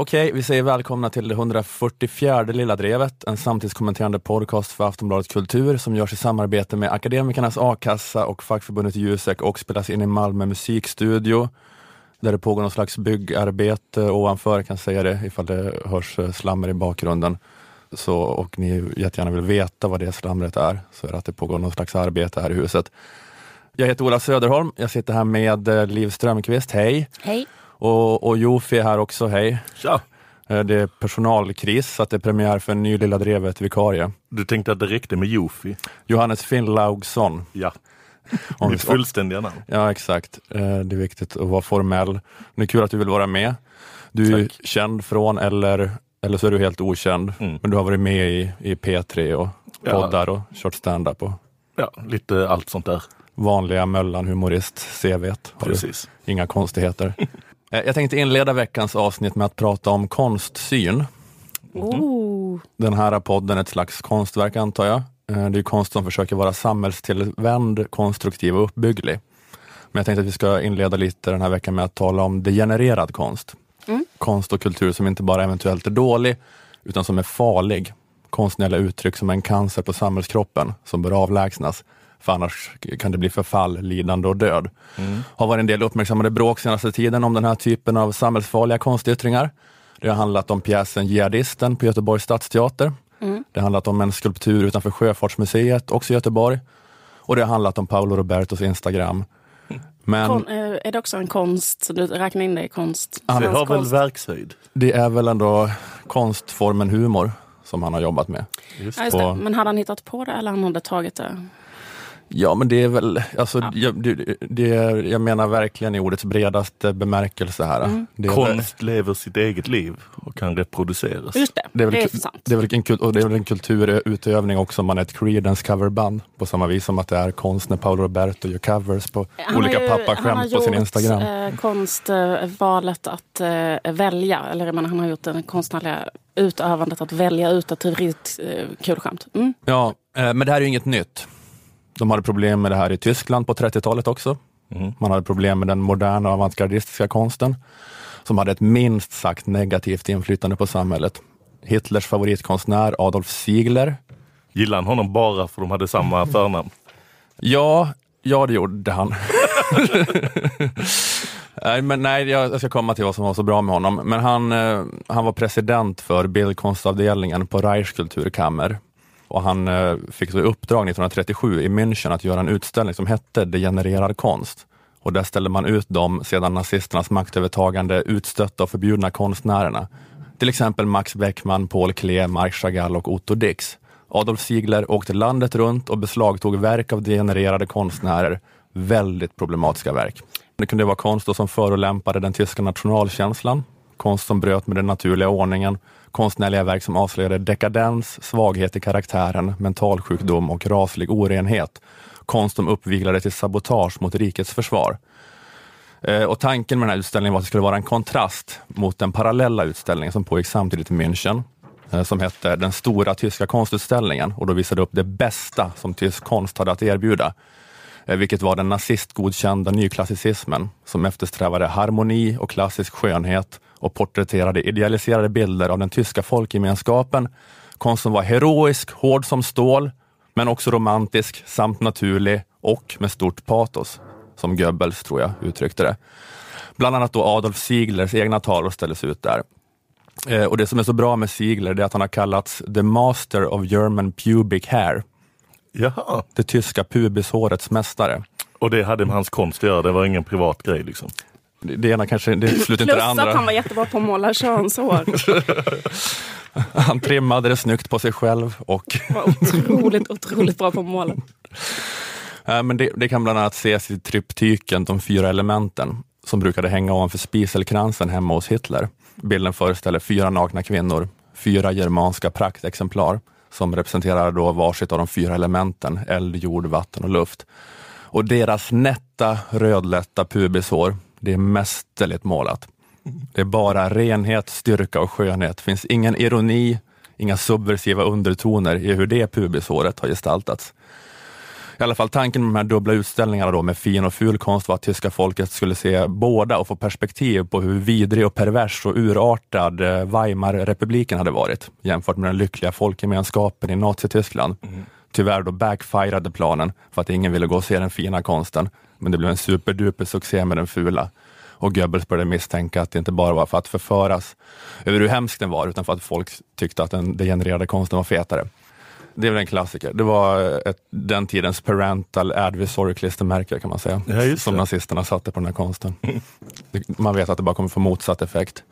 Okej, vi säger välkomna till det 144 Lilla Drevet, en samtidskommenterande podcast för Aftonbladet Kultur som görs i samarbete med Akademikernas A-kassa och fackförbundet Jusek och spelas in i Malmö musikstudio där det pågår någon slags byggarbete ovanför, jag kan säga det ifall det hörs eh, slammer i bakgrunden. Så, och ni jättegärna vill veta vad det slamret är, så är det att det pågår någon slags arbete här i huset. Jag heter Ola Söderholm, jag sitter här med eh, Liv Strömqvist, hej! Hej! Och, och Jofi är här också, hej! Tja! Eh, Det är personalkris, så att det är premiär för en ny Lilla Drevet-vikarie. Du tänkte att det räckte med Jofi? Johannes Finnlaugsson. Ja, Om mitt fullständiga namn. Ja, exakt. Eh, Det är viktigt att vara formell. Det är kul att du vill vara med. Du är Tack. känd från, eller, eller så är du helt okänd, Mm. men du har varit med i, i P3 och Ja. poddar och kört stand-up och Ja, lite allt sånt där. vanliga Möllan-humorist-CV. Precis. Inga konstigheter. Eh, Jag tänkte inleda veckans avsnitt med att prata om konstsyn. Oh. Den här podden är ett slags konstverk antar jag. Eh, Det är konst som försöker vara samhällstillvänd, konstruktiv och uppbygglig. Men jag tänkte att vi ska inleda lite den här veckan med att tala om degenererad konst. Mm. Konst och kultur som inte bara eventuellt är dålig, utan som är farlig. Konstnärliga uttryck som en cancer på samhällskroppen som bör avlägsnas. För annars kan det bli förfall, lidande och död. har varit en del uppmärksammade bråk senaste tiden om den här typen av samhällsfarliga konstyttringar. Det har handlat om pjäsen Jihadisten på Göteborgs stadsteater. Det har handlat om en skulptur utanför Sjöfartsmuseet, också i Göteborg. Och det har handlat om Paolo Robertos Instagram. Men Kon, eh, är det också en konst? Så du räknar in det i konst? Det har väl verkshöjd? det är väl ändå konstformen humor som han har jobbat med. Just Ja, just det. Men hade han hittat på det eller han hade tagit det? Ja, men det är väl, alltså, Ja. jag, det, det, jag menar verkligen i ordets bredaste bemärkelse här. Det är väl- Konst lever sitt eget liv och kan reproduceras. Just det, Det är väl det är sant. Det är väl en, och det är väl en kulturutövning också om man är ett Creedence coverband. På samma vis som att det är konst när Paolo Roberto gör covers på Han har olika han pappaskämt har på sin gjort, Instagram. Eh, konstvalet att eh, välja, eller jag menar, han har gjort det konstnärliga utövandet att välja ut ett riktigt eh, kul skämt. Mm. Ja, eh, men det här är ju inget nytt. De hade problem med det här i Tyskland på 30-talet också. Mm. Man hade problem med den moderna avantgardistiska konsten som hade ett minst sagt negativt inflytande på samhället. Hitlers favoritkonstnär Adolf Ziegler Gillar han honom bara för de hade samma förnamn? Ja, ja det gjorde han. nej, men nej, jag jag ska komma till vad som var så bra med honom. Men han, eh, han var president för bildkonstavdelningen på Reichskulturkammer. Och han eh, fick så i uppdrag 1937 i München att göra en utställning som hette Degenererad konst. Och där ställde man ut de sedan nazisternas maktövertagande utstötta och förbjudna konstnärerna. Till exempel Max Beckman, Paul Klee, Marc Chagall och Otto Dix. Adolf Ziegler åkte landet runt och beslagtog verk av degenererade konstnärer. Väldigt problematiska verk. Det kunde vara konst som förolämpade den tyska nationalkänslan, konst som bröt med den naturliga ordningen, konstnärliga verk som avslöjade dekadens, svaghet i karaktären, mentalsjukdom och raslig orenhet. Konst som uppviglade till sabotage mot rikets försvar. Eh, och tanken med den här utställningen var att det skulle vara en kontrast mot den parallella utställningen som pågick samtidigt i München, eh, som hette Den stora tyska konstutställningen och då visade upp det bästa som tysk konst hade att erbjuda. Eh, vilket var den nazistgodkända nyklassicismen som eftersträvade harmoni och klassisk skönhet och porträtterade idealiserade bilder av den tyska folkgemenskapen. Konst som var heroisk, hård som stål, men också romantisk samt naturlig och med stort patos, som Goebbels tror jag uttryckte det. Bland annat då Adolf Zieglers egna tavlor ställdes ut där. Eh, och det som är så bra med Ziegler det är att han har kallats the master of German pubic hair, Jaha, det tyska pubishårets mästare. och det hade med hans konst att göra, det var ingen privat grej liksom. Det ena kanske, det utesluter inte Plus det andra. att han var jättebra på att måla könshår. Han trimmade det snyggt på sig själv och var otroligt, otroligt bra på att måla. Eh, Men det, det kan bland annat ses i tryptyken De fyra elementen som brukade hänga ovanför spiselkransen hemma hos Hitler. Bilden föreställer fyra nakna kvinnor, fyra germanska praktexemplar som representerar då varsitt av de fyra elementen, eld, jord, vatten och luft. Och deras nätta, rödlätta pubishår, det är mästerligt målat. Det är bara renhet, styrka och skönhet. Det finns ingen ironi, inga subversiva undertoner i hur det pubisåret har gestaltats. I alla fall tanken med de här dubbla utställningarna då med fin och ful konst var att tyska folket skulle se båda och få perspektiv på hur vidrig och pervers och urartad eh, Weimarrepubliken hade varit jämfört med den lyckliga folkgemenskapen i Nazityskland. Mm. Tyvärr då backfirade planen för att ingen ville gå och se den fina konsten, men det blev en superduper succé med den fula och Goebbels började misstänka att det inte bara var för att förföras över hur hemsk den var, utan för att folk tyckte att den degenererade konsten var fetare. Det är väl en klassiker. Det var ett, den tidens parental advisory klistermärke kan man säga, ja, som nazisterna satte på den här konsten. man vet att det bara kommer få motsatt effekt.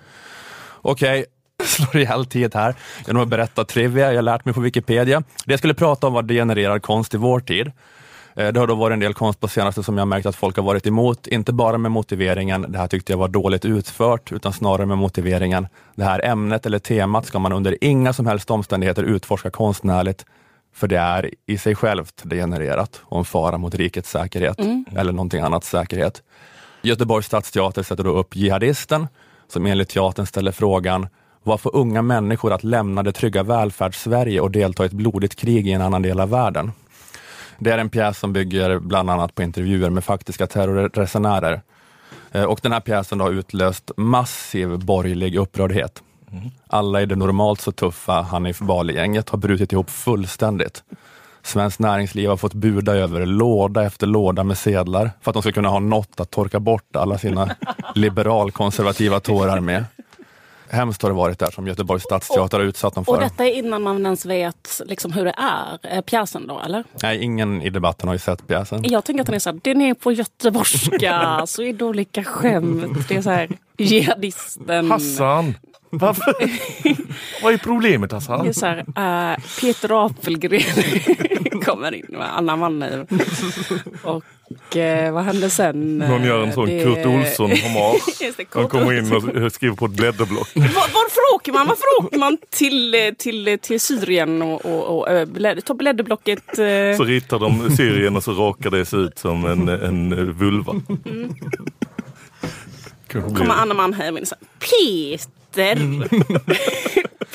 Okej. slår ihjäl tid här. Jag har nog berättat trivia jag lärt mig på Wikipedia. Det jag skulle prata om var degenererad konst i vår tid. Eh, det har då varit en del konst på senaste som jag märkt att folk har varit emot, inte bara med motiveringen, det här tyckte jag var dåligt utfört, utan snarare med motiveringen, det här ämnet eller temat ska man under inga som helst omständigheter utforska konstnärligt, för det är i sig självt degenererat och en fara mot rikets säkerhet mm. eller någonting annat säkerhet. Göteborgs stadsteater sätter då upp Jihadisten, som enligt teatern ställer frågan, vad får unga människor att lämna det trygga välfärdssverige och delta i ett blodigt krig i en annan del av världen? Det är en pjäs som bygger bland annat på intervjuer med faktiska terrorresenärer. Eh, och den här pjäsen har utlöst massiv borgerlig upprördhet. Alla i det normalt så tuffa Hanif Bali-gänget har brutit ihop fullständigt. Svenskt Näringsliv har fått buda över låda efter låda med sedlar för att de ska kunna ha något att torka bort alla sina liberalkonservativa tårar med. Hemskt har det varit där som Göteborgs stadsteater har utsatt dem för. Och detta är innan man ens vet liksom hur det är, pjäsen då eller? Nej, ingen i debatten har ju sett pjäsen. Jag tänker att den är så här, den är på göteborgska, så är det olika skämt. Det är så här, jihadisten. Hassan! Varför? Vad är problemet Hassan? Det är så här, uh, Peter Apelgren kommer in med Anna Mannheim. Och uh, vad hände sen? Någon gör en sån det... Kurt Olsson-hommage. Han kommer in och skriver på ett blädderblock. Var, varför åker man? Varför åker man till, till, till Syrien och, och, och tar blädderblocket? Uh... Så ritar de Syrien och så råkar det se ut som en, en vulva. Mm. Kommer Anna Mannheim in och säger Peter Peter!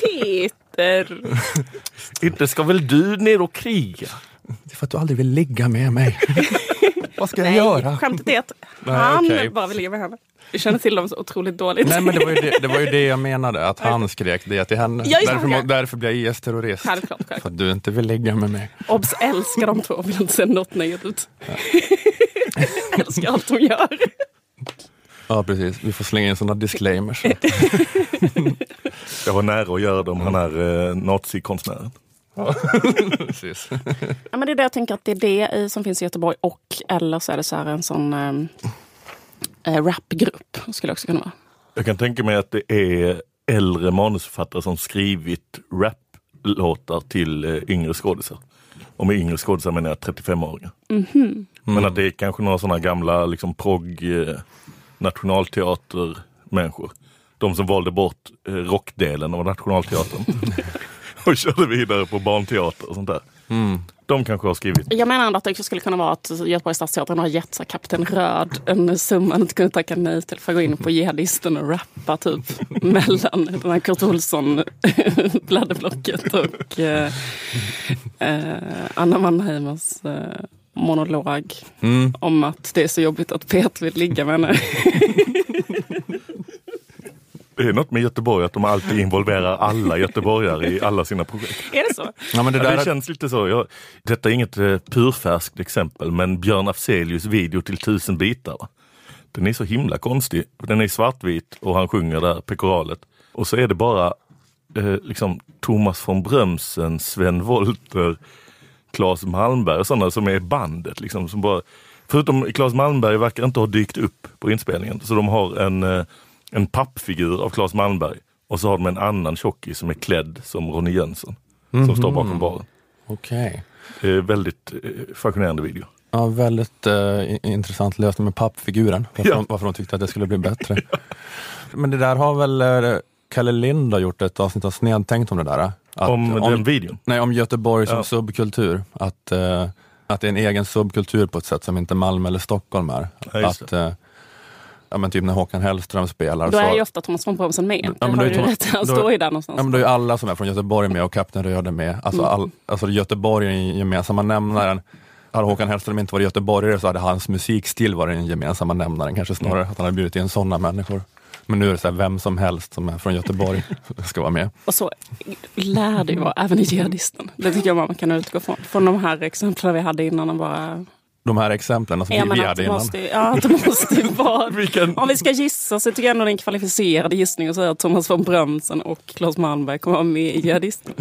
Peter! Inte ska väl du ner och kriga? Det är för att du aldrig vill ligga med mig. Vad ska jag Nej, göra? Skämtet är att Nej, han okay. bara vill ligga med henne. Vi känner till dem så otroligt dåligt. Nej men det var ju det, det, var ju det jag menade, att han skrek det till henne. Ja, därför, må, därför blir jag IS-terrorist. För att du inte vill ligga med mig. Obs! Älskar de två, vill inte säga något negativt. Ja. älskar allt de gör. Ja precis, vi får slänga in sådana disclaimers. Jag var nära att göra dem, han är eh, nazikonstnären. Ja. ja, men det är det jag tänker att det är det som finns i Göteborg och eller så är det så här en sån eh, rapgrupp. Skulle också kunna vara. Jag kan tänka mig att det är äldre manusförfattare som skrivit raplåtar till eh, yngre skådisar. Och med yngre skådisar menar jag 35-åringar. Mm -hmm. Men att det är kanske några sådana gamla liksom progg eh, nationalteatermänniskor. De som valde bort rockdelen av Nationalteatern och körde vidare på barnteater och sånt där. Mm. De kanske har skrivit. Jag menar att det också skulle kunna vara att Göteborgs stadsteater har gett så Kapten Röd en summa han inte kunde tacka nej till för att gå in på jihadisten och rappa typ mellan den här Kurt Olsson blädderblocket och eh, eh, Anna Mannheimers eh, monolog mm. om att det är så jobbigt att Peter vill ligga med henne. Det är något med Göteborg att de alltid involverar alla göteborgare i alla sina projekt. Är det så? Ja, men det, där... ja, det känns lite så. Jag, detta är inget eh, purfärskt exempel men Björn Afzelius video till tusen bitar. Va? Den är så himla konstig. Den är svartvit och han sjunger där pekoralet. Och så är det bara eh, liksom Thomas von Brömsen, Sven Wollter, Claes Malmberg och sådana som är bandet. Liksom, som bara, förutom Claes Malmberg verkar inte ha dykt upp på inspelningen. Så de har en, eh, en pappfigur av Claes Malmberg och så har de en annan tjockis som är klädd som Ronny Jönsson. Mm -hmm. Som står bakom baren. Okej. Okay. väldigt eh, fascinerande video. Ja, väldigt uh, intressant lösning med pappfiguren. Varför, ja. de, varför de tyckte att det skulle bli bättre. ja. Men det där har väl uh, Kalle Lind har gjort ett avsnitt av Snedtänkt om det där. Att, om, om den videon? Nej, om Göteborg som ja. subkultur. Att, uh, att det är en egen subkultur på ett sätt som inte Malmö eller Stockholm är. Ja, att, ja, men typ när Håkan Hellström spelar. Då är så, ju ofta Thomas von Brömsen med. Ja, men har du rätt, han står ju där någonstans. Ja, men då är alla som är från Göteborg med och Kapten Röde med. Alltså, mm. all, alltså Göteborg är den gemensamma nämnaren. hade Håkan Hellström inte varit göteborgare så hade hans musikstil varit den gemensamma nämnaren, kanske snarare att han hade bjudit in sådana människor. Men nu är det så här, vem som helst som är från Göteborg ska vara med. Och så lär det ju vara även i jihadisten. Det tycker jag man kan utgå från. Från de här exemplen vi hade innan. Och bara... De här exemplen som Ja, vi, vi hade innan. måste, ja, det måste vara... Vilken- Om vi ska gissa så tycker jag ändå det är en kvalificerad gissning att säga att Thomas von Brömsen och Claes Malmberg kommer vara med i jihadisten.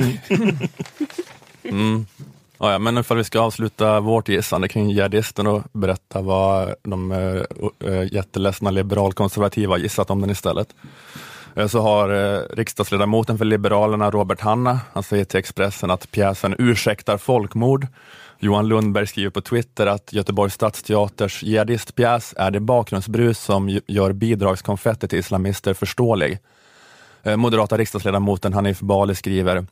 Ja, ja, men ifall vi ska avsluta vårt gissande kring jihadisten och berätta vad de äh, jätteledsna liberalkonservativa gissat om den istället. Eh, så har eh, riksdagsledamoten för Liberalerna, Robert Hanna, han säger till Expressen att pjäsen ursäktar folkmord. Johan Lundberg skriver på Twitter att Göteborgs stadsteaters jihadistpjäs är det bakgrundsbrus som gör bidragskonfetti till islamister förståelig. Eh, moderata riksdagsledamoten Hanif Bali skriver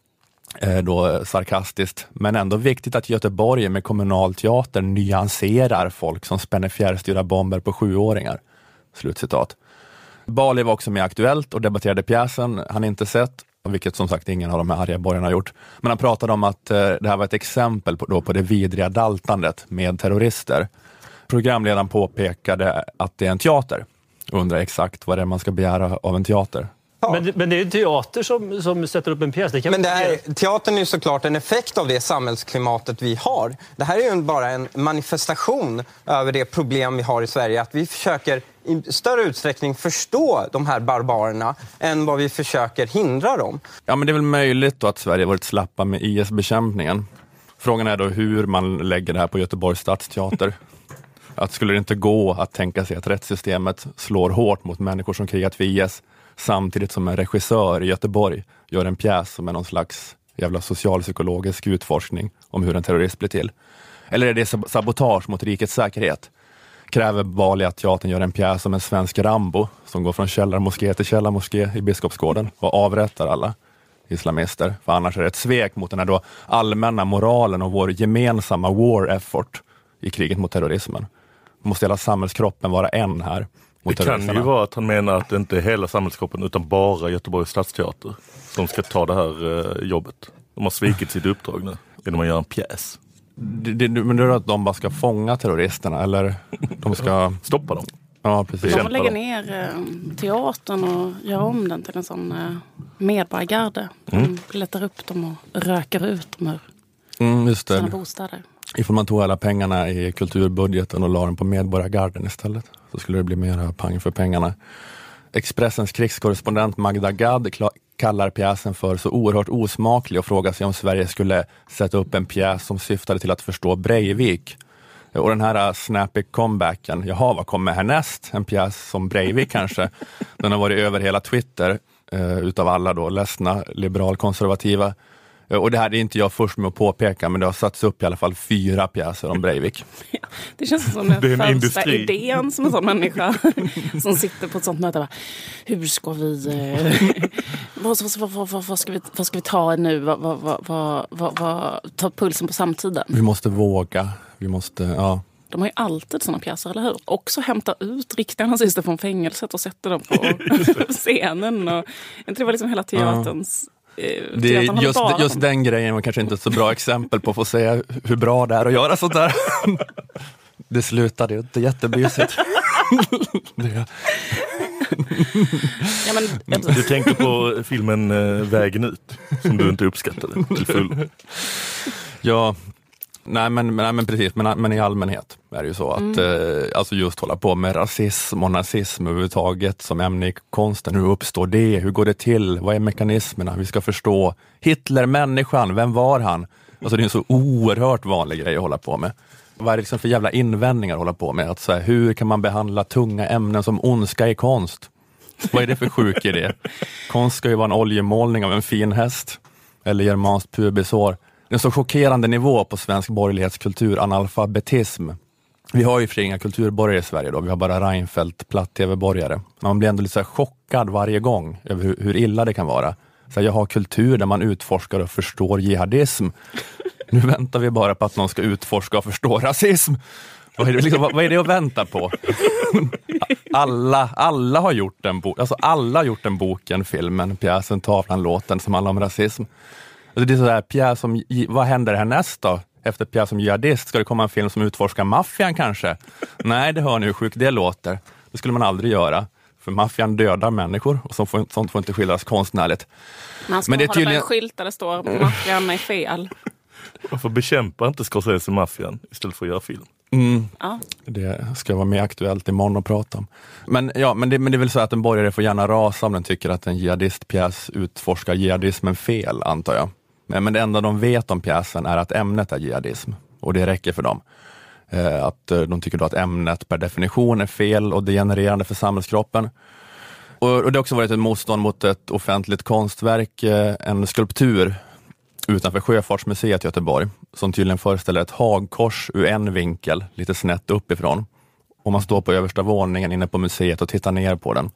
då sarkastiskt, men ändå viktigt att Göteborg med kommunal teater nyanserar folk som spänner fjärrstyrda bomber på sjuåringar. Slutcitat. Bali var också med i Aktuellt och debatterade pjäsen han inte sett, vilket som sagt ingen av de här arga borgarna har gjort. Men han pratade om att eh, det här var ett exempel på, då, på det vidriga daltandet med terrorister. Programledaren påpekade att det är en teater och undrar exakt vad det är man ska begära av en teater. Men, men det är ju teater som, som sätter upp en pjäs. Det kan Men det här, teatern är ju såklart en effekt av det samhällsklimatet vi har. Det här är ju en- bara en manifestation över det problem vi har i Sverige. Att vi försöker i större utsträckning förstå de här barbarerna än vad vi försöker hindra dem. Ja, men det är väl möjligt då att Sverige varit slappa med IS-bekämpningen. Frågan är då hur man lägger det här på Göteborgs stadsteater. Att skulle det inte gå att tänka sig att rättssystemet slår hårt mot människor som krigat för IS samtidigt som en regissör i Göteborg gör en pjäs som är någon slags jävla socialpsykologisk utforskning om hur en terrorist blir till. Eller är det sab- sabotage mot rikets säkerhet? Kräver Bali att teatern gör en pjäs om en svensk Rambo som går från källarmoské till källarmoské i Biskopsgården och avrättar alla islamister. För annars är det ett svek mot den här då allmänna moralen och vår gemensamma war effort i kriget mot terrorismen. Måste hela samhällskroppen vara en här mot Det kan ju vara att han menar att det inte är hela samhällskroppen utan bara Göteborgs stadsteater som ska ta det här eh, jobbet. De har svikit sitt uppdrag nu genom att göra en pjäs. Det, det, men det är att de bara ska fånga terroristerna eller de ska... Stoppa dem. Ja, precis. De Bekämpa får lägga dem. ner eh, teatern och göra om den till en sån eh, medborgargarde. De letar upp dem och röker ut dem ur Mm, just sina bostäder. Ifall man tog alla pengarna i kulturbudgeten och la dem på Medborgargarden istället, så skulle det bli mera pang för pengarna. Expressens krigskorrespondent Magda Gad kallar pjäsen för så oerhört osmaklig och frågar sig om Sverige skulle sätta upp en pjäs som syftade till att förstå Breivik. Och den här äh, snappy comebacken, jaha vad kommer härnäst? En pjäs som Breivik kanske? Den har varit över hela Twitter eh, utav alla då ledsna liberalkonservativa. Eh, Och det här är inte jag först med att påpeka, men det har satts upp i alla fall fyra pjäser om Breivik. Det känns som den första industri. idén som en sån människa som sitter på ett sånt möte. Bara, Hur ska vi... Eh, vad, vad, vad, vad, ska vi vad ska vi ta nu? Vad, vad, vad, vad, vad, vad, ta pulsen på samtiden. Vi måste våga. Vi måste, ja. De har ju alltid såna pjäser, eller hur? Också hämta ut riktiga nazister från fängelset och sätta dem på scenen. Och, inte det var liksom hela teaterns... Det är just, just den grejen var kanske inte ett så bra exempel på att få säga hur bra det är att göra sånt där. Det slutade ju inte jättebysigt. Det, Ja, men, Du tänker på filmen eh, Vägen ut som du inte uppskattade till fullo. ja, nej men, nej men precis, men, men i allmänhet är det ju så att eh, alltså just hålla på med rasism och nazism överhuvudtaget som ämne i konsten. Hur uppstår det? Hur går det till? Vad är mekanismerna? Vi ska förstå Hitler, människan, vem var han? Alltså det är en så oerhört vanlig grej att hålla på med. Vad är det liksom för jävla invändningar att hålla på med? Att så här, hur kan man behandla tunga ämnen som ondska i konst? Vad är det för sjuk idé? Konst ska ju vara en oljemålning av en fin häst eller germanskt pubisår. En så chockerande nivå på svensk borgerlighetskultur, analfabetism. Vi har ju för sig inga kulturborgare i Sverige då, vi har bara Reinfeldt platt-tv-borgare. Man blir ändå lite så här chockad varje gång över hur, hur illa det kan vara. Så här, jag har kultur där man utforskar och förstår jihadism. Nu väntar vi bara på att någon ska utforska och förstå rasism. Vad är det, liksom, vad, vad är det att vänta på? Alla, alla har gjort den bo, alltså alla har gjort den boken, filmen, pjäsen, tavlan, låten som handlar om rasism. Alltså det är sådär, pjäs om, vad händer härnäst då? efter pjäs om jihadist, ska det komma en film som utforskar maffian kanske? Nej, det hör ni hur sjukt det låter. Det skulle man aldrig göra. För maffian dödar människor och sånt får, sånt får inte skildras konstnärligt. Man ska Men det är tydligen- en skylt där det står maffian är fel. Varför bekämpar inte Scorsese maffian istället för att göra film? Ja. Det ska vara mer aktuellt imorgon att prata om. Men, ja, men, det, men det är väl så att en borgare får gärna rasa om den tycker att en jihadistpjäs utforskar jihadismen fel, antar jag. Men, men det enda de vet om pjäsen är att ämnet är jihadism och det räcker för dem. Eh, att eh, de tycker då att ämnet per definition är fel och degenererande för samhällskroppen. Och, det har också varit ett motstånd mot ett offentligt konstverk, eh, en skulptur utanför Sjöfartsmuseet i Göteborg, som tydligen föreställer ett hagkors ur en vinkel, lite snett uppifrån. Och man står på översta våningen inne på museet och tittar ner på den,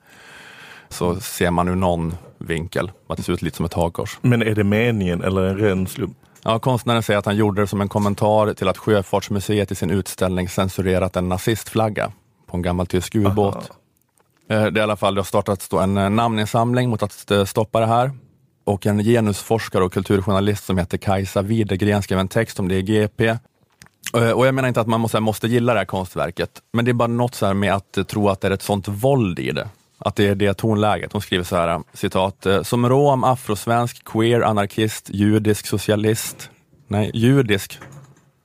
så ser man ur någon vinkel att det ser ut lite som ett hagkors. Men är det meningen eller en ren slump? Ja, konstnären säger att han gjorde det som en kommentar till att Sjöfartsmuseet i sin utställning censurerat en nazistflagga på en gammal tysk ubåt. Eh, Det, är i alla fall, det har startats då en eh, namninsamling mot att eh, stoppa det här. Och en genusforskare och kulturjournalist som heter Kajsa Widegren skrev en text om det i GP. Och jag menar inte att man måste, måste gilla det här konstverket, men det är bara något så här med att tro att det är ett sånt våld i det. Att det är det tonläget. Hon skriver så här, citat, eh, som rom, afrosvensk, queer, anarkist, judisk, socialist, nej, judisk,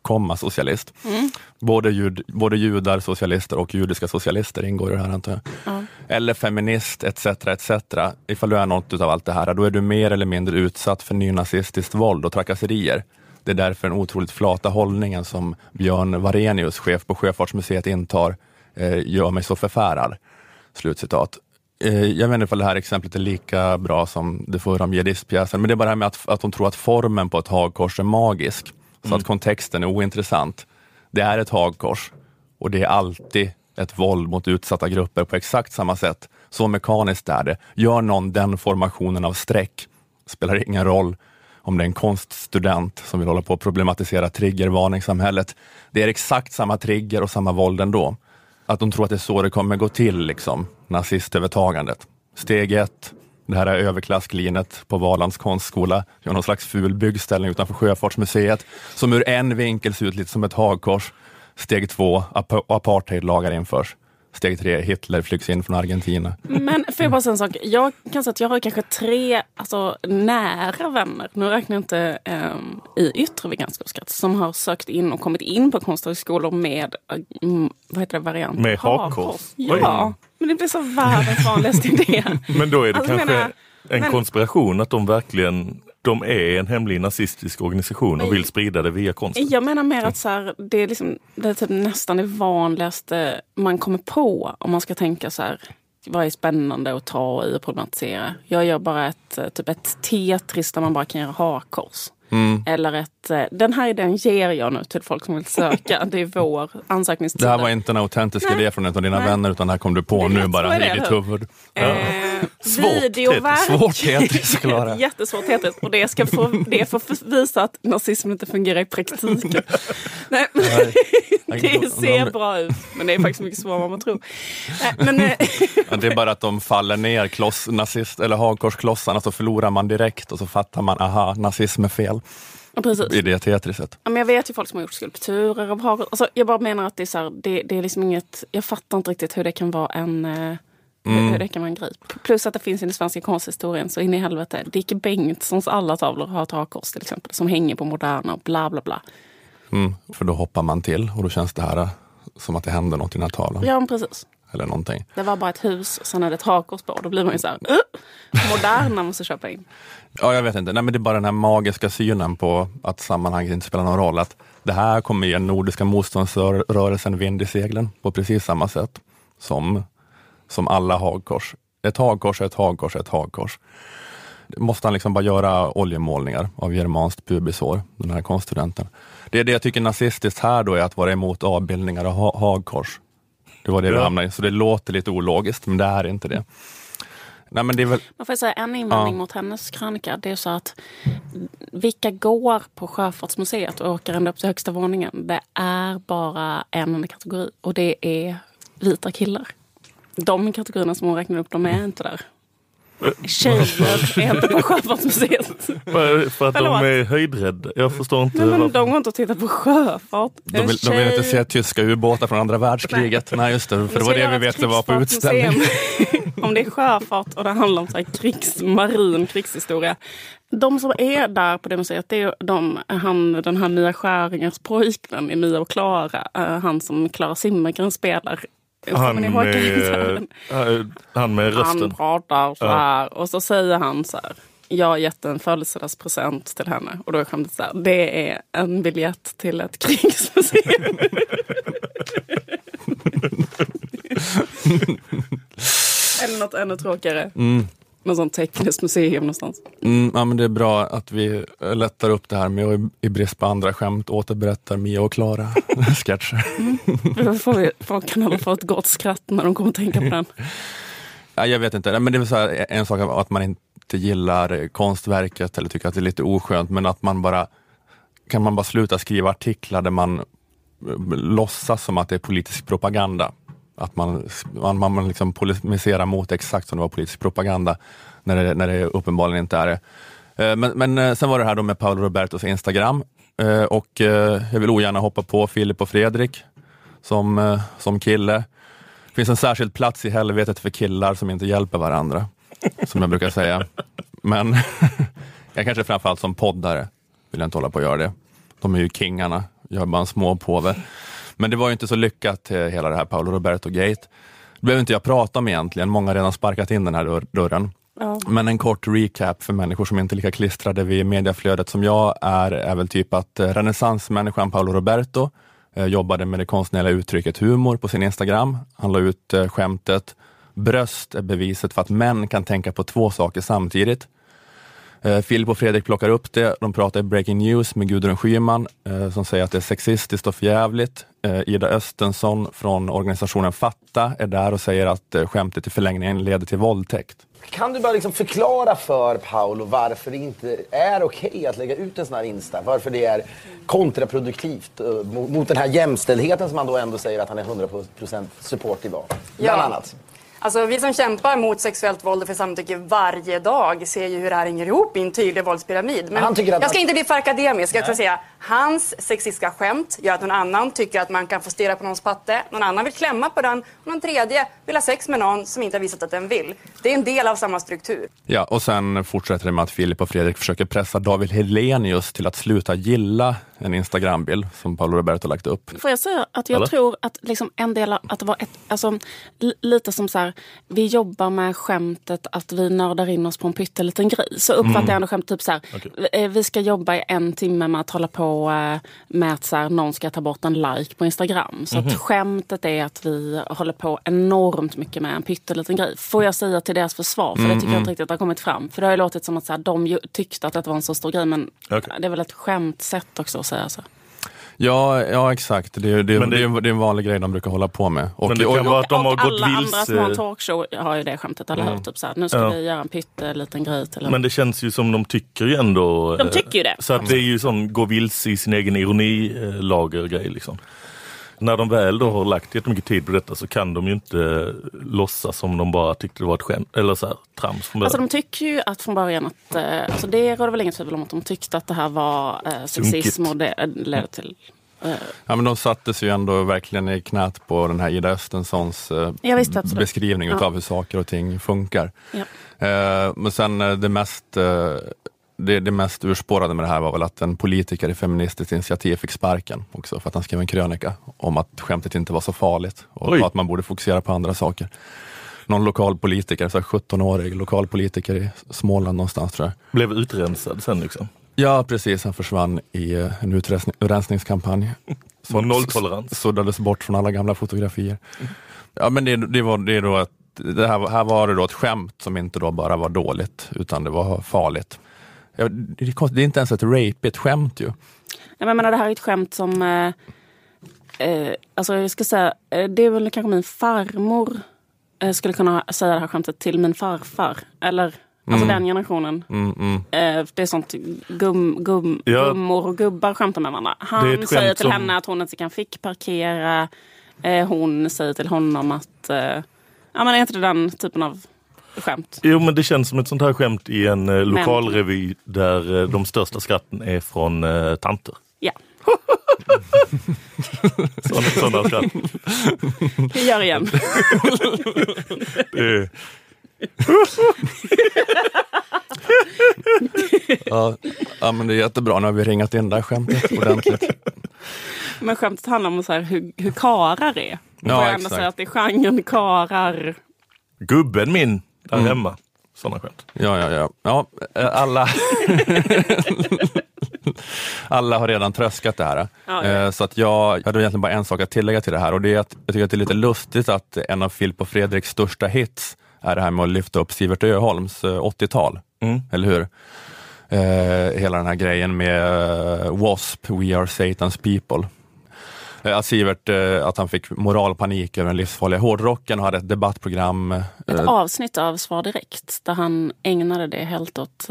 komma socialist. Både, jud, både judar, socialister och judiska socialister ingår i det här antar jag. Eller feminist etc. etc. Ifall du är något utav allt det här, då är du mer eller mindre utsatt för nynazistiskt våld och trakasserier. Det är därför den otroligt flata hållningen som Björn Varenius, chef på Sjöfartsmuseet, intar, eh, gör mig så förfärad. Slutcitat. Eh, jag vet inte ifall det här exemplet är lika bra som det förra om jihadistpjäsen, men det är bara det här med att, att de tror att formen på ett hagkors är magisk, så att kontexten är ointressant. Det är ett hagkors och det är alltid ett våld mot utsatta grupper på exakt samma sätt. Så mekaniskt är det. Gör någon den formationen av streck, spelar ingen roll om det är en konststudent som vill hålla på och problematisera triggervarningssamhället. Det är exakt samma trigger och samma våld ändå. Att de tror att det är så det kommer gå till, liksom, nazistövertagandet. Steg ett, det här är överklassglinet på Valands konstskola, gör någon slags ful byggställning utanför Sjöfartsmuseet, som ur en vinkel ser ut lite som ett hagkors. Steg två, ap- apartheidlagar införs. Steg tre, Hitler flygs in från Argentina. Men får jag bara säga en sak? Jag kan säga att jag har kanske tre alltså, nära vänner, nu räknar jag inte um, i yttre bekantskapskrets, som har sökt in och kommit in på konsthögskolor med mm, vad heter det, variant? Med hakkors? Ja, men det blir så världens vanligaste idé. Men då är det Alltså, kanske menar- en men- konspiration att de verkligen de är en hemlig nazistisk organisation och vill sprida det via konsten. Jag menar mer att så här, det är, liksom, det är typ nästan det vanligaste man kommer på om man ska tänka så här. Vad är spännande att ta i och problematisera? Jag gör bara ett, eh, typ ett Tetris där man bara kan göra hakkors. Mm. Eller ett, eh, den här idén ger jag nu till folk som vill söka. Det är vår ansökningstid. Det här var inte en autentisk Nej. idé från en av dina Nej. vänner, utan det här kom du på Det är nu bara är i ditt huvud. Eh, Svårt. Tetris. Svårt Tetris att klara. Jättesvårt Tetris. Och det ska få, det får visa att nazismen inte fungerar i praktiken. Nej, det ser bra ut, men det är faktiskt mycket svårare än man tror. Nej, Men, eh, Ja, det är bara att de faller ner, kloss, nazist, eller hagkorsklossarna, så förlorar man direkt och så fattar man, aha, nazism är fel precis. i det Tetriset. Ja, men jag vet ju folk som har gjort skulpturer av hagel. Alltså, jag bara menar att det är, så här, det, det är liksom inget... Jag fattar inte riktigt hur det kan vara en... eh, Hur, hur det kan en grej. Plus att det finns i den svenska konsthistorien så in i helvete. Dicke Bengtssons alla tavlor har ett hakkors till exempel. Som hänger på Moderna och bla bla bla. Mm, för då hoppar man till och då känns det här eh, som att det händer något i den här tavlan. Ja, precis. Eller någonting. Det var bara ett hus och sen är det ett hakkors på. Då blir man ju så här... Uh, Moderna måste köpa in. Ja, jag vet inte. Nej, men det är bara den här magiska synen på att sammanhanget inte spelar någon roll. Att det här kommer ge Nordiska motståndsrörelsen vind i seglen på precis samma sätt som, som alla hagkors. Ett hagkors är ett hagkors är ett hagkors. Måste han liksom bara göra oljemålningar av germanskt pubishår, den här konststudenten. Det är det jag tycker nazistiskt här då är att vara emot avbildningar av ha- hagkors. Det var det vi Ja. hamnade i, så det låter lite ologiskt, men det är inte det. Nej, men det är väl, Man får säga en invändning Ja. mot hennes krönika. Det är så att vilka går på Sjöfartsmuseet och åker ända upp till högsta våningen? Det är bara en enda kategori och det är vita killar. De kategorierna som hon räknar upp, de är inte där. Tjejer är inte på Sjöfartsmuseet. För för att de Förlåt. är höjdrädda. Jag förstår inte. Nej, men de går inte och tittar på sjöfart. De vill, de vill inte se tyska ubåtar från andra världskriget. Nej, just det. För det var det vi vet det var på utställning. Om det är sjöfart och det handlar om så här krigs, marin krigshistoria. De som är där på det museet, det är de, han, den här Mia Skäringers pojkvän i Mia och Klara. eh, Han som Klara Zimmergren spelar. Kommer Han med, han med Han rösten. pratar så här och så säger han så här. Jag har gett en födelsedagspresent till henne. Och då är skämtet så här. Det är en biljett till ett krigsmuseum. Eller något ännu tråkigare. Något sånt tekniskt museum någonstans. Mm, ja, men det är bra att vi lättar upp det här med att i brist på andra skämt återberättar Mia och Klara sketcher. Då får vi, folk kan alla få ett gott skratt när de kommer att tänka på den. Ja, jag vet inte, men det är så här, en sak att man inte gillar konstverket eller tycker att det är lite oskönt, men att man bara kan man bara sluta skriva artiklar där man eh, låtsas som att det är politisk propaganda. Att man, man, man liksom polemiserar mot exakt som det var politisk propaganda när det, när det uppenbarligen inte är det. Eh, men, men eh, sen var det här då med Paolo Robertos Instagram eh, och jag vill ogärna hoppa på Filip och Fredrik som, som kille. Det finns en särskild plats i helvetet för killar som inte hjälper varandra, som jag brukar säga. Men jag kanske framförallt som poddare vill jag inte hålla på att göra det. De är ju kingarna, jag är bara en småpåve. Men det var ju inte så lyckat, eh, hela det här Paolo Roberto-gate. Det behöver inte jag prata om egentligen, många har redan sparkat in den här dörr- dörren. Ja. Men en kort recap för människor som inte är lika klistrade vid mediaflödet som jag är, är väl typ att eh, renässansmänniskan Paolo Roberto eh, jobbade med det konstnärliga uttrycket humor på sin Instagram. Han la ut skämtet Bröst är beviset för att män kan tänka på två saker samtidigt. Filip och Fredrik plockar upp det. De pratar i Breaking News med Gudrun Schyman som säger att det är sexistiskt och förjävligt. Eh, Ida Östensson från organisationen Fatta är där och säger att eh, skämtet i förlängningen leder till våldtäkt. Kan du bara liksom förklara för Paolo varför det inte är okej att lägga ut en sån här Insta? Varför det är kontraproduktivt eh, mot, mot den här jämställdheten som han då ändå säger att han är 100% supportive av. Bland Ja. annat. Alltså, vi som kämpar mot sexuellt våld och för samtycke varje dag ser ju hur det här hänger ihop i en tydlig våldspyramid. Men att jag ska inte bli för akademisk. Jag ska säga, hans sexistiska skämt gör att någon annan tycker att man kan få stirra på någons patte. Någon annan vill klämma på den. Och någon tredje vill ha sex med någon som inte har visat att den vill. Det är en del av samma struktur. Ja, och sen fortsätter det med att Filip och Fredrik försöker pressa David Helenius till att sluta gilla en Instagrambild som Paolo Roberto lagt upp. Får jag säga att jag Eller? tror att liksom en del av att det var ett, alltså, li- lite som så här, vi jobbar med skämtet att vi nördar in oss på en pytteliten grej. Så uppfattar jag ändå skämt typ så här, eh, vi ska jobba i en timme med att hålla på eh, med att så här, någon ska ta bort en like på Instagram. Så att skämtet är att vi håller på enormt mycket med en pytteliten grej. Får jag säga till deras försvar, för det tycker jag inte riktigt har kommit fram. För det har ju låtit som att så här, de tyckte att det var en så stor grej, men Okej. det är väl ett skämtsätt också säga så. Ja, ja exakt. Det är, det, är, Men det- det, är, det är en vanlig grej de brukar hålla på med. Och, Men det och, kan vara att de har och gått alla andra vilse. som har en talkshow har ju det skämtet, eller hur? Typ så här, nu ska Ja. vi göra en pytteliten grej till en... Men det känns ju som de tycker ju ändå... De eh, tycker ju det. Så att det är ju sån gå vilse i sin egen ironilager-grej. Liksom. När de väl då har lagt jättemycket tid på detta så kan de ju inte eh, låtsas som de bara tyckte det var ett skämt, eller så här, trams från början. Alltså de tycker ju att från början att, eh, alltså det råder väl inget tvivel om att de tyckte att det här var eh, sexism och det eh, ledde till... Ja, men de sattes ju ändå verkligen i knät på den här Ida Östenssons eh, beskrivning Ja. av hur saker och ting funkar. ja. Eh, men sen det mest, eh, det, det mest urspårade med det här var väl att en politiker i Feministiskt initiativ fick sparken också för att han skrev en krönika om att skämtet inte var så farligt och Oj. att man borde fokusera på andra saker. Någon lokal politiker, så här 17-årig lokalpolitiker i Småland någonstans tror jag. Blev utrensad sen liksom. Ja precis, han försvann i eh, en utrensning, utrensningskampanj. Var nolltolerans. Suddades bort från alla gamla fotografier. Ja men det, det var det är då att det här, här var det då ett skämt som inte då bara var dåligt utan det var farligt. Ja, det, är det är inte ens ett rapeigt skämt ju. Nej, men jag menar, det här är ett skämt som... Eh, eh, alltså jag ska säga, eh, det är väl kanske min farmor eh, skulle kunna säga det här skämtet till min farfar. Eller alltså den generationen. Mm, mm. Eh, det är sånt gum, gum, Ja. gummor och gubbar skämtar med varandra. Det är Han ett säger till som- henne att hon inte kan fickparkera. Eh, hon säger till honom att... Ja men är inte det den typen av skämt. Jo men det känns som ett sånt här skämt i en eh, lokalrevy där eh, de största skratten är från eh, tanter. Ja, Sådana, sådana skratt. vi gör igen. Det är, Ja, ja, men det är jättebra. Nu har vi ringat in det här skämtet ordentligt. Men skämtet handlar om så här, hur, hur karar är. Ja, jag ändå exakt. säga att det är genren karar. gubben min där Mm. hemma. Sådana skämt. Ja, ja, ja. ja eh, alla... alla har redan tröskat det här. Ja, ja. Eh, Så att jag, jag hade egentligen bara en sak att tillägga till det här och det är att jag tycker att det är lite lustigt att en av Filip och Fredriks största hits är det här med att lyfta upp Sivert Öholms eh, 80-tal. Mm. Eller hur? Eh, hela den här grejen med eh, W.A.S.P. We are Satan's people. Eh, Att Sivert, eh, att han fick moralpanik över den livsfarliga hårdrocken och hade ett debattprogram. eh, Ett avsnitt av Svar direkt där han ägnade det helt åt att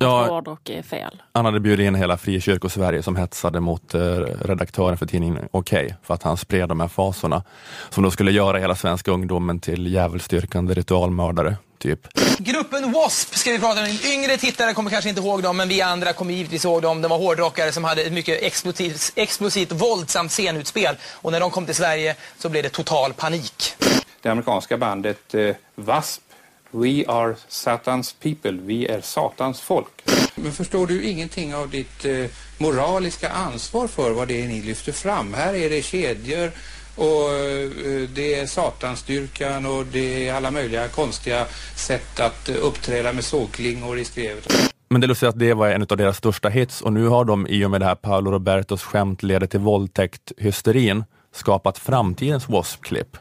Ja. hårdrock är fel. Han hade bjudit in hela Frikyrko-Sverige som hetsade mot redaktören för tidningen Okej för att han spred de här fasorna som då skulle göra hela svenska ungdomen till djävulsdyrkande ritualmördare. Typ. Gruppen W.A.S.P. ska vi prata om. Yngre tittare kommer kanske inte ihåg dem, men vi andra kommer givetvis ihåg dem. De var hårdrockare som hade ett mycket explosivt, explosivt våldsamt scenutspel. Och när de kom till Sverige så blev det total panik. det amerikanska bandet eh, W.A.S.P. We are Satans people, vi är Satans folk. Men förstår du ingenting av ditt eh, moraliska ansvar för vad det är ni lyfter fram? Här är det kedjor och eh, det är satansdyrkan och det är alla möjliga konstiga sätt att eh, uppträda med sågklingor i skrevet. Men det är lustigt att det var en av deras största hits och nu har de i och med det här Paolo Robertos skämt leder till våldtäkt-hysterin skapat framtidens W.A.S.P-klipp.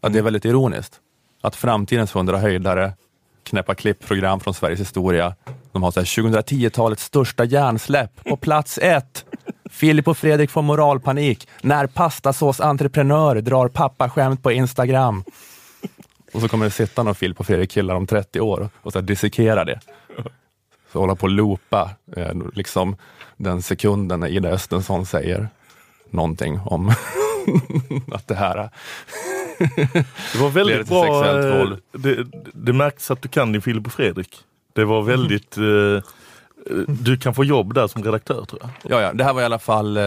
Att det är väldigt ironiskt. Att framtidens 100 höjdare knäppa klippprogram från Sveriges historia. De har så här 2010-talets största hjärnsläpp på plats ett. Filip och Fredrik får moralpanik när pastasås-entreprenör drar pappaskämt på Instagram. Och så kommer det sitta någon Filip och Fredrik killar om 30 år och så dissekera det. Så hålla på och loopa eh, liksom den sekunden när Ida Östensson säger någonting om att det här Det var väldigt bra. eh, våld. Det, det märks att du kan din Filip och Fredrik. Det var väldigt... eh, du kan få jobb där som redaktör tror jag. Ja, ja, det här var i alla fall, eh,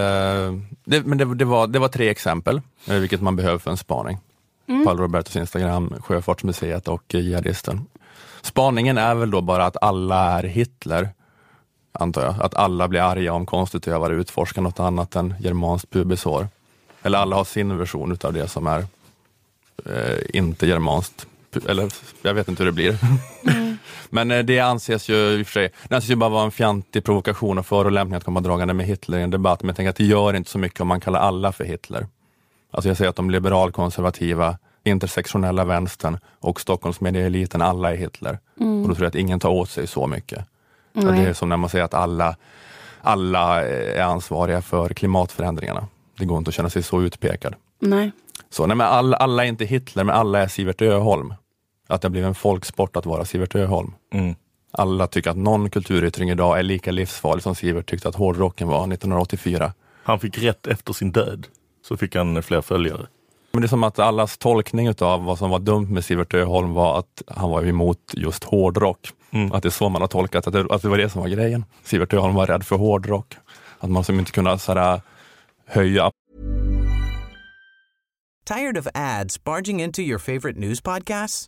det, men det, det, var, det var tre exempel, eh, vilket man behöver för en spaning. Paolo Robertos Instagram, Sjöfartsmuseet och eh, jihadisten. Spaningen är väl då bara att alla är Hitler, antar jag. Att alla blir arga om konstutövare utforskar något annat än germanskt pubishår. Eller alla har sin version utav det som är eh, inte germanskt. Eller jag vet inte hur det blir. Men eh, det anses ju i och för sig, det anses ju bara vara en fjantig provokation och förolämpning att komma dragande med Hitler i en debatt. Men jag tänker att det gör inte så mycket om man kallar alla för Hitler. Alltså jag säger att de liberalkonservativa, intersektionella vänstern och Stockholmsmedieeliten, alla är Hitler. Och då tror jag att ingen tar åt sig så mycket. Att det är som när man säger att alla, alla eh, är ansvariga för klimatförändringarna. Det går inte att känna sig så utpekad. Nej. Så, nej, men alla, alla är inte Hitler, men alla är Sivert Öholm. Att det har blivit en folksport att vara Sivert Öholm. Mm. Alla tycker att någon kulturyttring idag är lika livsfarlig som Sivert tyckte att hårdrocken var 1984. Han fick rätt efter sin död. Så fick han eh, fler följare. Men det är som att allas tolkning av vad som var dumt med Sivert Öholm var att han var emot just hårdrock. Mm. Att det är så man har tolkat, att det, att det var det som var grejen. Sivert Öholm var rädd för hårdrock. Att man som inte kunde så här, höja Tired of ads barging into your favorite news podcasts?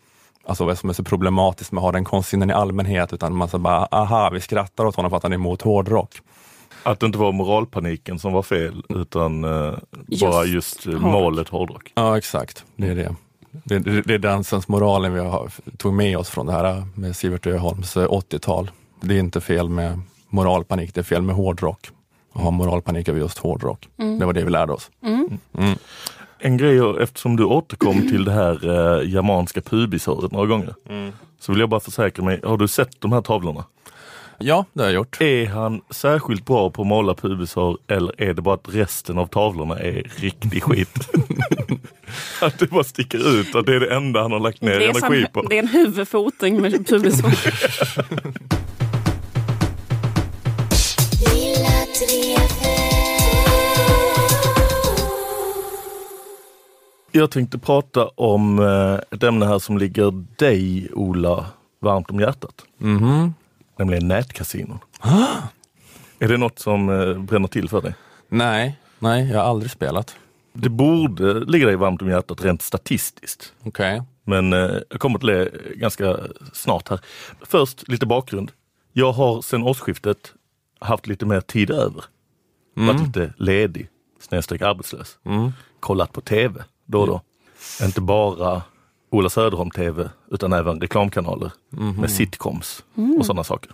alltså vad som är så problematiskt med att ha den konstsynen i allmänhet, utan man så bara, aha, vi skrattar åt honom för att han är emot hårdrock. Att det inte var moralpaniken som var fel utan eh, bara just eh, hårdrock. målet hårdrock. Ja, exakt. Det är det. Det, det, det är den sensmoralen vi har, tog med oss från det här med Sivert Öholms eh, 80-tal. Det är inte fel med moralpanik, det är fel med hårdrock. Att ha moralpanik över just hårdrock. Det var det vi lärde oss. En grej, eftersom du återkom till det här eh, germanska pubishåret några gånger. Så vill jag bara försäkra mig, har du sett de här tavlorna? Ja, det har jag gjort. Är han särskilt bra på att måla pubishår eller är det bara att resten av tavlorna är riktig skit? att det bara sticker ut att det är det enda han har lagt ner energi på. det är en huvudfoting med pubishår. Jag tänkte prata om eh, ett ämne här som ligger dig, Ola, varmt om hjärtat. Mhm. Nämligen nätkasinon. är det något som eh, bränner till för dig? Nej, nej, jag har aldrig spelat. Det borde ligga dig varmt om hjärtat rent statistiskt. Okej. Men eh, jag kommer till det ganska snart här. Först lite bakgrund. Jag har sedan årsskiftet haft lite mer tid över. Varit lite ledig, snedstreck arbetslös. Kollat på tv då och då. Inte bara Ola Söderholm TV utan även reklamkanaler med sitcoms och sådana saker.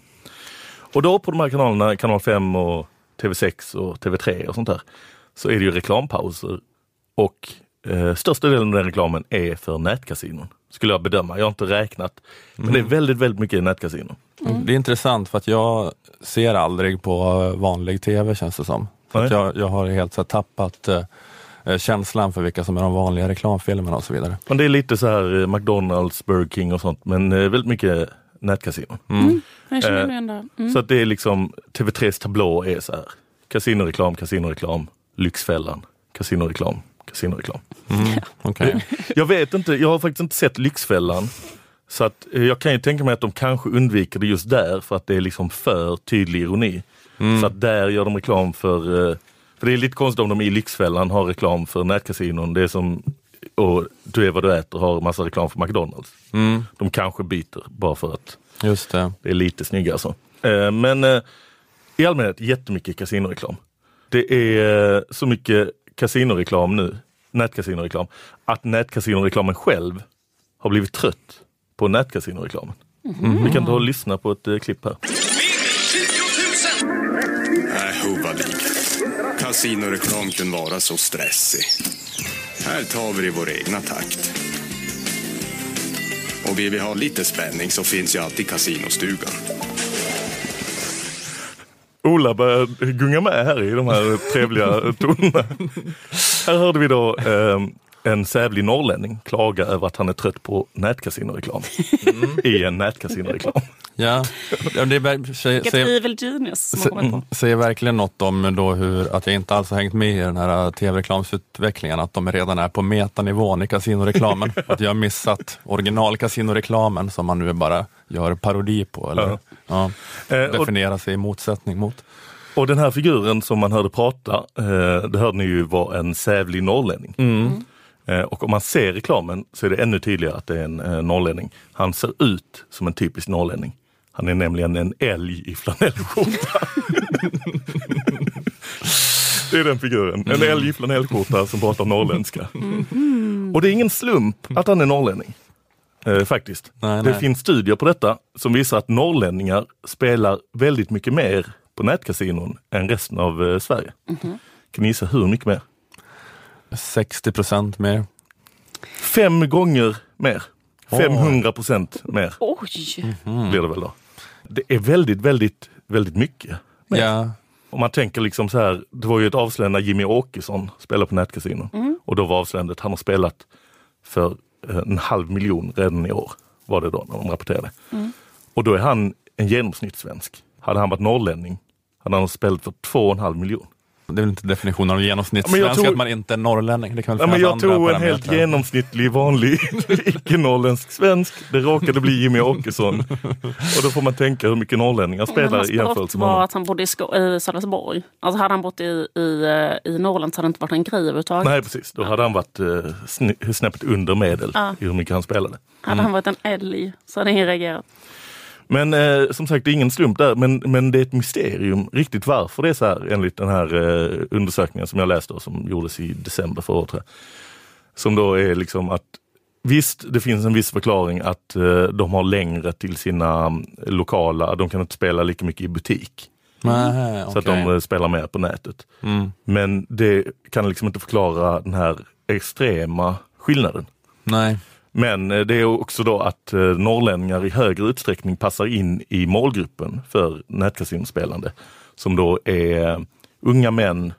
Och då på de här kanalerna, kanal 5 och TV6 och TV3 och sånt där, så är det ju reklampauser och eh, största delen av den reklamen är för nätkasinon. Skulle jag bedöma. Jag har inte räknat. Men det är väldigt, väldigt mycket nätkasinon. Det är intressant för att jag ser aldrig på vanlig tv känns det som. För att Nej. jag, jag har helt så här, tappat eh, känslan för vilka som är de vanliga reklamfilmerna och så vidare. Men det är lite så här eh, McDonalds, Burger King och sånt, men eh, väldigt mycket Eh, mig ändå... Mm. Så att det är liksom TV3s tablå är så här. Kasinoreklam, kasinoreklam, Lyxfällan, kasinoreklam, kasinoreklam. Okej. Jag vet inte, jag har faktiskt inte sett Lyxfällan. Så att eh, jag kan ju tänka mig att de kanske undviker det just där för att det är liksom för tydlig ironi. Så att där gör de reklam för, eh, för det är lite konstigt om de i Lyxfällan har reklam för nätkasinon. Det är som, och du är vad du äter har massa reklam för McDonalds. Mm, De kanske byter bara för att just det. det är lite snyggare så. Eh, Men eh, i allmänhet jättemycket kasinoreklam. Det är eh, så mycket kasinoreklam nu, nätkasinoreklam, att nätkasinoreklamen själv har blivit trött på nätkasinoreklamen. Vi kan ta och lyssna på ett klipp här. Kasinoreklam kunde vara så stressig. Här tar vi det i vår egna takt. Och vill vi ha lite spänning så finns ju alltid kasinostugan. Ola börjar gunga med här i de här trevliga tonerna. Här hörde vi då eh, en sävlig norrlänning klaga över att han är trött på nätkasinoreklam. I en nätkasinoreklam. Ja, Ja, det är, säger, säger, evil genius som säger verkligen något om då hur, att jag inte alls har hängt med i den här tv-reklamsutvecklingen, att de redan är på metanivån i kasinoreklamen. att jag har missat original-kasinoreklamen som man nu bara gör parodi på, eller Ja. ja. Eh, och, definierar sig i motsättning mot. och den här figuren som man hörde prata, eh, det hörde ni ju var en sävlig norrlänning. Eh, och om man ser reklamen så är det ännu tydligare att det är en eh, norrlänning. Han ser ut som en typisk norrlänning. Han är nämligen en älg i flanellskjorta. det är den figuren. En älg i flanellskjorta som pratar norrländska. Och det är ingen slump att han är norrlänning. Eh, faktiskt. Nej, det nej. finns studier på detta som visar att norrlänningar spelar väldigt mycket mer på nätkasinon än resten av eh, Sverige. Kan ni gissa hur mycket mer? 60 procent mer. Fem gånger mer. 500 procent mer Oj! blir det väl då. Det är väldigt, väldigt, väldigt mycket. mer. Ja, Om man tänker liksom så här, det var ju ett avslöjande när Jimmy Åkesson spelade på nätkasino. Och då var avslöjandet, han har spelat för eh, en halv miljon redan i år. Var det då när de rapporterade. Och då är han en genomsnittssvensk. Hade han varit norrlänning hade han spelat för två och en halv miljon. Det är väl inte definitionen av Ja, men genomsnittssvensk jag tror- att man inte är norrlänning. Det kan väl Ja, men jag andra tog en helt genomsnittlig vanlig icke-norrländsk svensk. Det råkade bli Jimmy Åkesson. Och då får man tänka hur mycket norrlänningar spelar hans i jämförelse med var honom. att han bodde i, Skå- i Sölvesborg. Alltså hade han bott i, i, eh, i Norrland så hade det inte varit en grej överhuvudtaget. Nej precis, då hade han varit eh, sn- snäppet under medel Ja. i hur mycket han spelade. Hade han varit en älg så hade ingen reagerat. Men eh, som sagt, det är ingen slump där, men, men det är ett mysterium riktigt varför det är så här enligt den här eh, undersökningen som jag läste och som gjordes i december förra året. Som då är liksom att Visst, det finns en viss förklaring att eh, de har längre till sina mm, lokala, de kan inte spela lika mycket i butik. Nej, Så att de eh, spelar mer på nätet. Mm. Men det kan liksom inte förklara den här extrema skillnaden. Nej. Men eh, det är också då att eh, norrlänningar i högre utsträckning passar in i målgruppen för nätkasinospelande. Som då är eh, unga män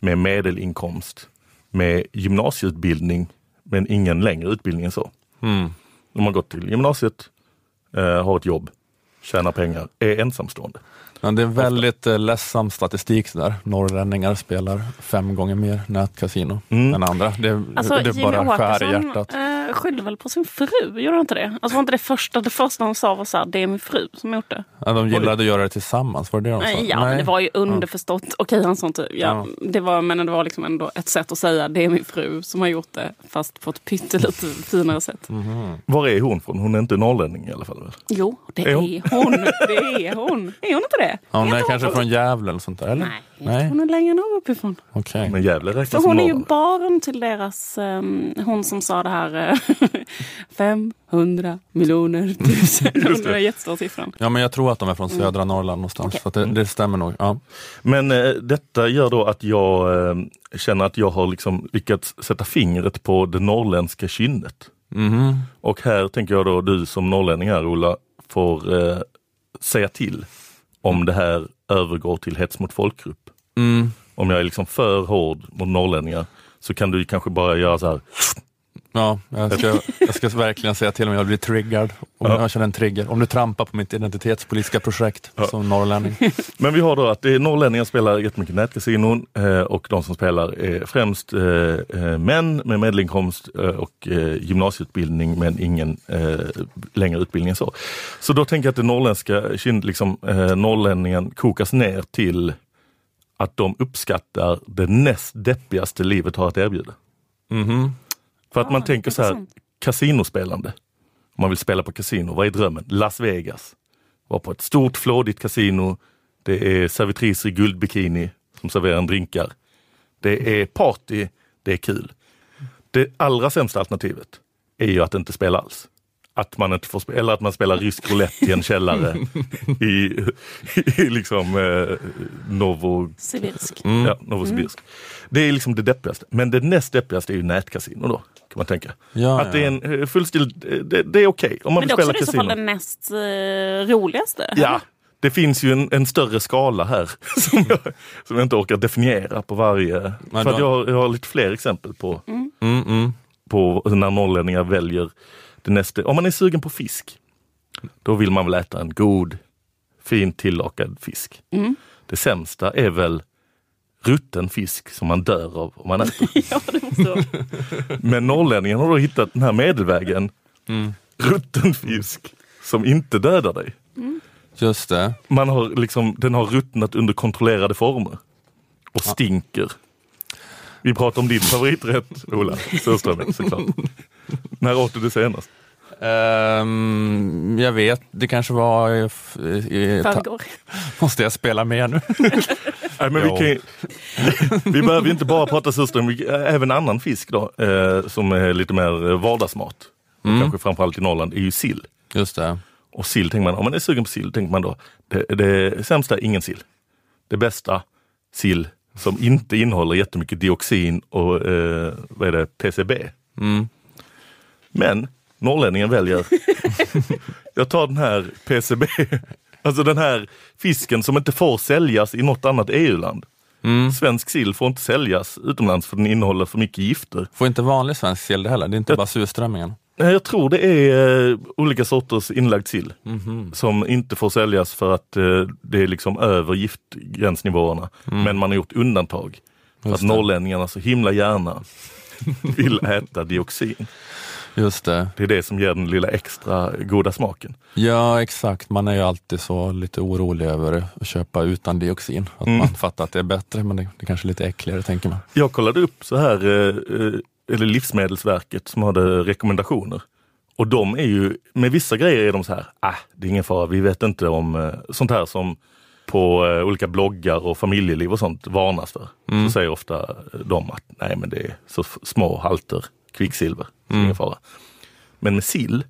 med medelinkomst, med gymnasieutbildning, men ingen längre utbildning än så. Mm. De har gått till gymnasiet, har ett jobb, tjänar pengar, är ensamstående. Men det är väldigt eh, ledsam statistik där. Norrlänningar spelar fem gånger mer nätkasino Mm. än andra. Det, Alltså, det Jimmy bara skär i hjärtat. eh, skyllde väl på sin fru, gjorde han inte det? Alltså var inte det första, det första de sa var så här, det är min fru som gjort det? Ja, de gillade att göra det tillsammans, var det det de sa? Nej, ja, men det var ju underförstått. Okej, han sa inte, ja, Ja. det var, men det var liksom ändå ett sätt att säga, det är min fru som har gjort det, fast på ett pyttelite finare sätt. Mhm. Var är hon från? Hon är inte norrlänning i alla fall? Väl? Jo, det Är är hon? hon. Det är hon. Är hon inte det? Ja, hon Är kanske hon från Gävle eller sånt där, eller? Nej, Nej. hon är längre norr uppifrån. Okej. Men Gävle För räknas som hon är ju barn till deras, ehm, hon som sa det här, eh, 500 miljoner tusen. det var jättestor siffran. Ja, men jag tror att de är från Mm. södra Norrland någonstans, så att det, det stämmer nog. Ja. Men eh, detta gör då att jag eh, känner att jag har liksom lyckats sätta fingret på det norrländska kynnet. Mhm. Och här tänker jag då du som norrlänning här Ola får eh, säga till om det här övergår till hets mot folkgrupp. Mm. Om jag är liksom för hård mot norrlänningar så kan du kanske bara göra så här. Ja, jag ska, jag ska verkligen säga till om jag blir triggad. Om Ja. jag känner en trigger. Om du trampar på mitt identitetspolitiska projekt Ja. som norrlänning. Men vi har då att det är norrlänningar spelar jättemycket nätkasinon eh, och de som spelar är främst eh, eh, män med medelinkomst och gymnasieutbildning men ingen längre utbildning än så. Så då tänker jag att det norrländska liksom, norrlänningen kokas ner till att de uppskattar det näst deppigaste livet har att erbjuda. Mhm. För att man Ah, tänker så här, kasinospelande. Om man vill spela på kasino, vad är drömmen? Las Vegas. Var på ett stort flådigt kasino. Det är servitriser i guldbikini som serverar en drinkar. Det är party, det är kul. Det allra sämsta alternativet är ju att inte spela alls. Att man inte får spela, eller att man spelar rysk roulette i en källare i, i liksom eh, Novo, Sibirsk. ja, Novosibirsk. Det är liksom det deppigaste. Men det näst deppigaste är ju nätkasino då, kan man tänka. Ja, att det är en eh, fullstil, det, det är okej om man Men vill det är också spela det i så fall kasino. det näst eh, roligaste. Ja, det finns ju en, en större skala här som jag, som jag inte orkar definiera på varje. Men för jag, har- jag har lite fler exempel på, Mm, mm. på när norrlänningar väljer nästa. Om man är sugen på fisk, då vill man väl äta en god, fint tillagad fisk. Mm. Det sämsta är väl rutten fisk som man dör av om man äter. ja, det måste vara. Men norrlänningen har då hittat den här medelvägen. Mm. Rutten fisk som inte dödar dig. Just det. Man har liksom, den har ruttnat under kontrollerade former. Och stinker. Vi pratar om din favoriträtt, Ola Söderström, såklart. När åt du det senast? Ehm, jag vet, det kanske var i, i, Förrgår. Måste jag spela med nu? Nej, men vi, kan, vi behöver inte bara prata surström, vi- även annan fisk då, eh, som är lite mer eh, vardagsmat. Mm. Kanske framförallt i Norrland, är ju sill. Just det. Och sill tänker man, om man är sugen på sill, tänker man då, det, det sämsta, ingen sill. Det bästa, sill som inte innehåller jättemycket dioxin och eh, vad är det, PCB. Mm. Men norrlänningen väljer, jag tar den här PCB, alltså den här fisken som inte får säljas i något annat EU-land. Mm. Svensk sill får inte säljas utomlands för den innehåller för mycket gifter. Får inte vanlig svensk sill det heller? Det är inte bara surströmmingen? Nej, Jag tror det är eh, olika sorters inlagd sill Mhm. som inte får säljas för att eh, det är liksom över giftgränsnivåerna. Men man har gjort undantag. För att norrlänningarna så himla gärna vill äta dioxin. Just det. Det är det som ger den lilla extra goda smaken. Ja, exakt. Man är ju alltid så lite orolig över att köpa utan dioxin. Att Mm. man fattar att det är bättre, men det, det kanske är lite äckligare, tänker man. Jag kollade upp så här, eh, eh, eller Livsmedelsverket som hade rekommendationer. Och de är ju, med vissa grejer är de så här, ah, det är ingen fara, vi vet inte om eh, sånt här som på olika bloggar och familjeliv och sånt varnas för. Mm. Så säger ofta de att nej men det är så små halter kvicksilver, Mm. ingen fara. Men med sill,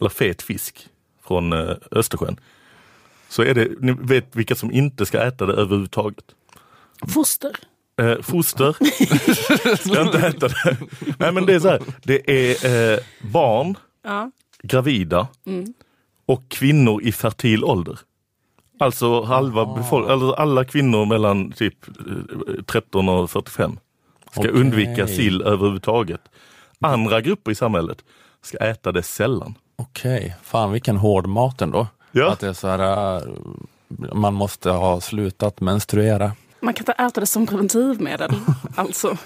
eller fet fisk från eh, Östersjön, så är det, ni vet vilka som inte ska äta det överhuvudtaget. Foster. Eh, foster. jag har inte ätit det. Nej men det är så här, det är eh, barn, Ja. gravida Mm. och kvinnor i fertil ålder. Alltså halva befol- eller alla kvinnor mellan typ eh, 13 och 45 ska Okej. undvika sill överhuvudtaget. Andra grupper i samhället ska äta det sällan. Okej, fan vilken hård mat ändå. Ja. Att det är så här, äh, man måste ha slutat menstruera. Man kan inte äta det som preventivmedel. alltså.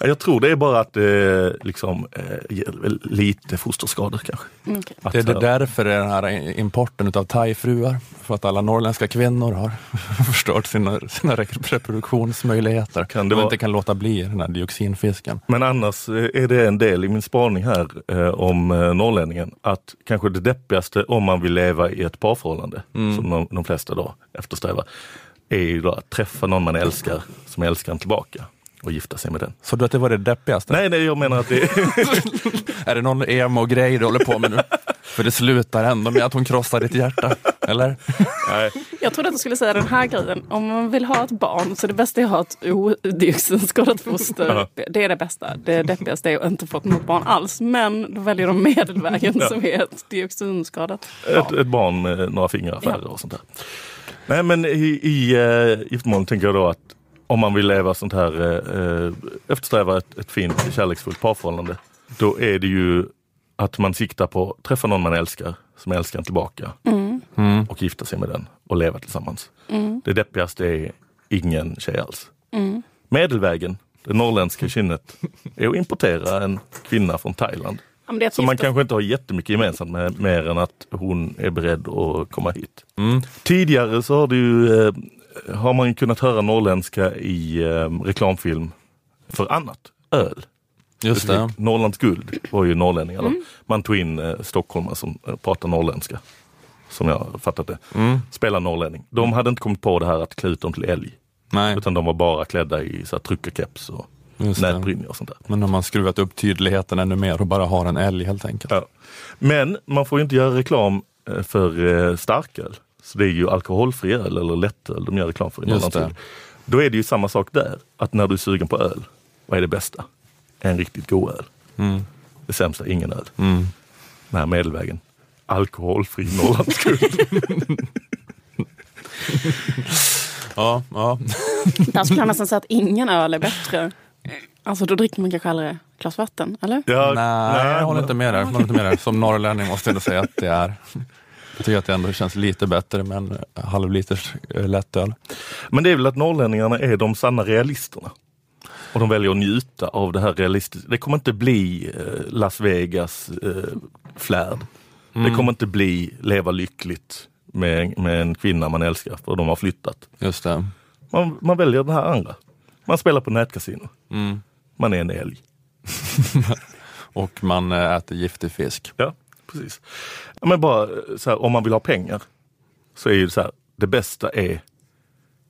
Ja, Jag tror det är bara att det liksom, eh, ger väl lite fosterskador kanske. Mm. Att, Det är det eh, därför är den här importen av thaifruar. För att alla norrländska kvinnor har förstört sina, sina re- reproduktionsmöjligheter. Kan de det vara- inte kan låta bli den här dioxinfisken. Men annars eh, är det en del i min spaning här eh, om eh, norrlänningen att kanske det deppigaste om man vill leva i ett parförhållande, som de, de flesta då eftersträvar, är ju då att träffa någon man älskar som älskar en tillbaka och gifta sig med den. Så du att det var det deppigaste? Nej, nej jag menar att det Är det någon emo-grej du håller på med nu? För det slutar ändå med att hon krossar ditt hjärta, eller? nej, Jag trodde att du skulle säga den här grejen. Om man vill ha ett barn så det bästa är att ha ett odioxinskadat foster. Det är det bästa. Det deppigaste är att inte få något barn alls. Men då väljer de medelvägen Ja. som är ett dioxinskadat ett, ett barn med några fingrar färre och sånt där. Nej men i, i uh, giftermål tänker jag då att om man vill leva sånt här, uh, eftersträva ett, ett fint kärleksfullt parförhållande, då är det ju att man siktar på att träffa någon man älskar, som älskar en tillbaka Mm. och gifta sig med den och leva tillsammans. Mm. Det deppigaste är ingen tjej alls. Mm. Medelvägen, det norrländska kynnet, är att importera en kvinna från Thailand. Ja, Som man kanske inte har jättemycket gemensamt med, mer än att hon är beredd att komma hit. Mm. Tidigare så har, det ju, eh, har man ju kunnat höra norrländska i eh, reklamfilm för annat. Öl. Just det. Norrlands guld var ju norrlänningar. Mm. Man tog in eh, stockholmare som eh, pratar norrländska. Som jag fattat det. Mm. Spelar norrlänning. De hade inte kommit på det här att klä ut dem till älg. Nej, Utan de var bara klädda i så här, tryckerkeps och nätbrynja och sånt där. Men har man skruvat upp tydligheten ännu mer och bara har en älg helt enkelt. Ja. Men man får ju inte göra reklam eh, för eh, starköl. Så det är ju alkoholfri öl eller lättöl de gör reklam för. Guld. Då är det ju samma sak där. Att när du är sugen på öl, vad är det bästa? En riktigt god öl. Mm. Det sämsta, ingen öl. Mm. Den här medelvägen. Alkoholfri Norrlands Guld. Ja, ja. Där skulle jag nästan säga att ingen öl är bättre. Alltså då dricker man kanske ett glas vatten, eller? Ja, Nej, jag håller inte med där. Jag håller inte med där. Som norrlänning måste jag ändå säga att det är. Jag tycker att det ändå känns lite bättre med en halvliters eh, lättöl. Men det är väl att norrlänningarna är de sanna realisterna. Och de väljer att njuta av det här realistiska. Det kommer inte bli eh, Las Vegas eh, flärd. Det kommer inte bli leva lyckligt med, med en kvinna man älskar för de har flyttat. Just det. Man, man väljer den här andra. Man spelar på nätkasino. Mm. Man är en älg. Och man eh, äter giftig fisk. Ja, precis. Men bara eh, så här, om man vill ha pengar så är ju så här, det bästa är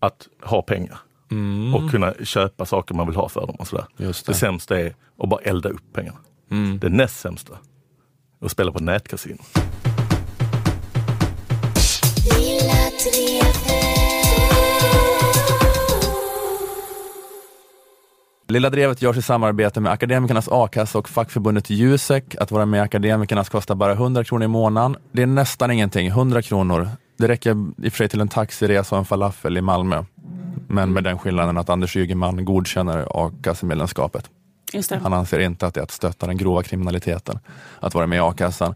att ha pengar Mm. och kunna köpa saker man vill ha för dem. Och så där. Just Det det. sämsta är att bara elda upp pengarna. Mm. Det näst sämsta är att spela på nätkasino. Lilla Drevet görs i samarbete med Akademikernas a-kassa och fackförbundet Jusek. Att vara med i Akademikernas kostar bara 100 kronor i månaden. Det är nästan ingenting, 100 kronor. Det räcker i och för sig till en taxiresa och en falafel i Malmö. Men med den skillnaden att Anders Ygeman godkänner a-kassemedlemskapet. Just det. Han anser inte att det är att stötta den grova kriminaliteten att vara med i a-kassan.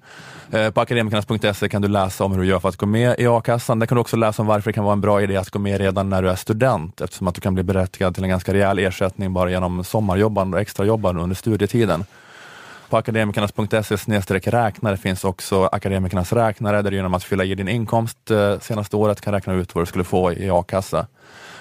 Eh, på akademikernas.se kan du läsa om hur du gör för att gå med i a-kassan. Där kan du också läsa om varför det kan vara en bra idé att gå med redan när du är student eftersom att du kan bli berättigad till en ganska rejäl ersättning bara genom sommarjobbande och extrajobbande under studietiden. På akademikernas.se räknare finns också Akademikernas räknare där du genom att fylla i din inkomst eh, senaste året kan räkna ut vad du skulle få i a-kassa.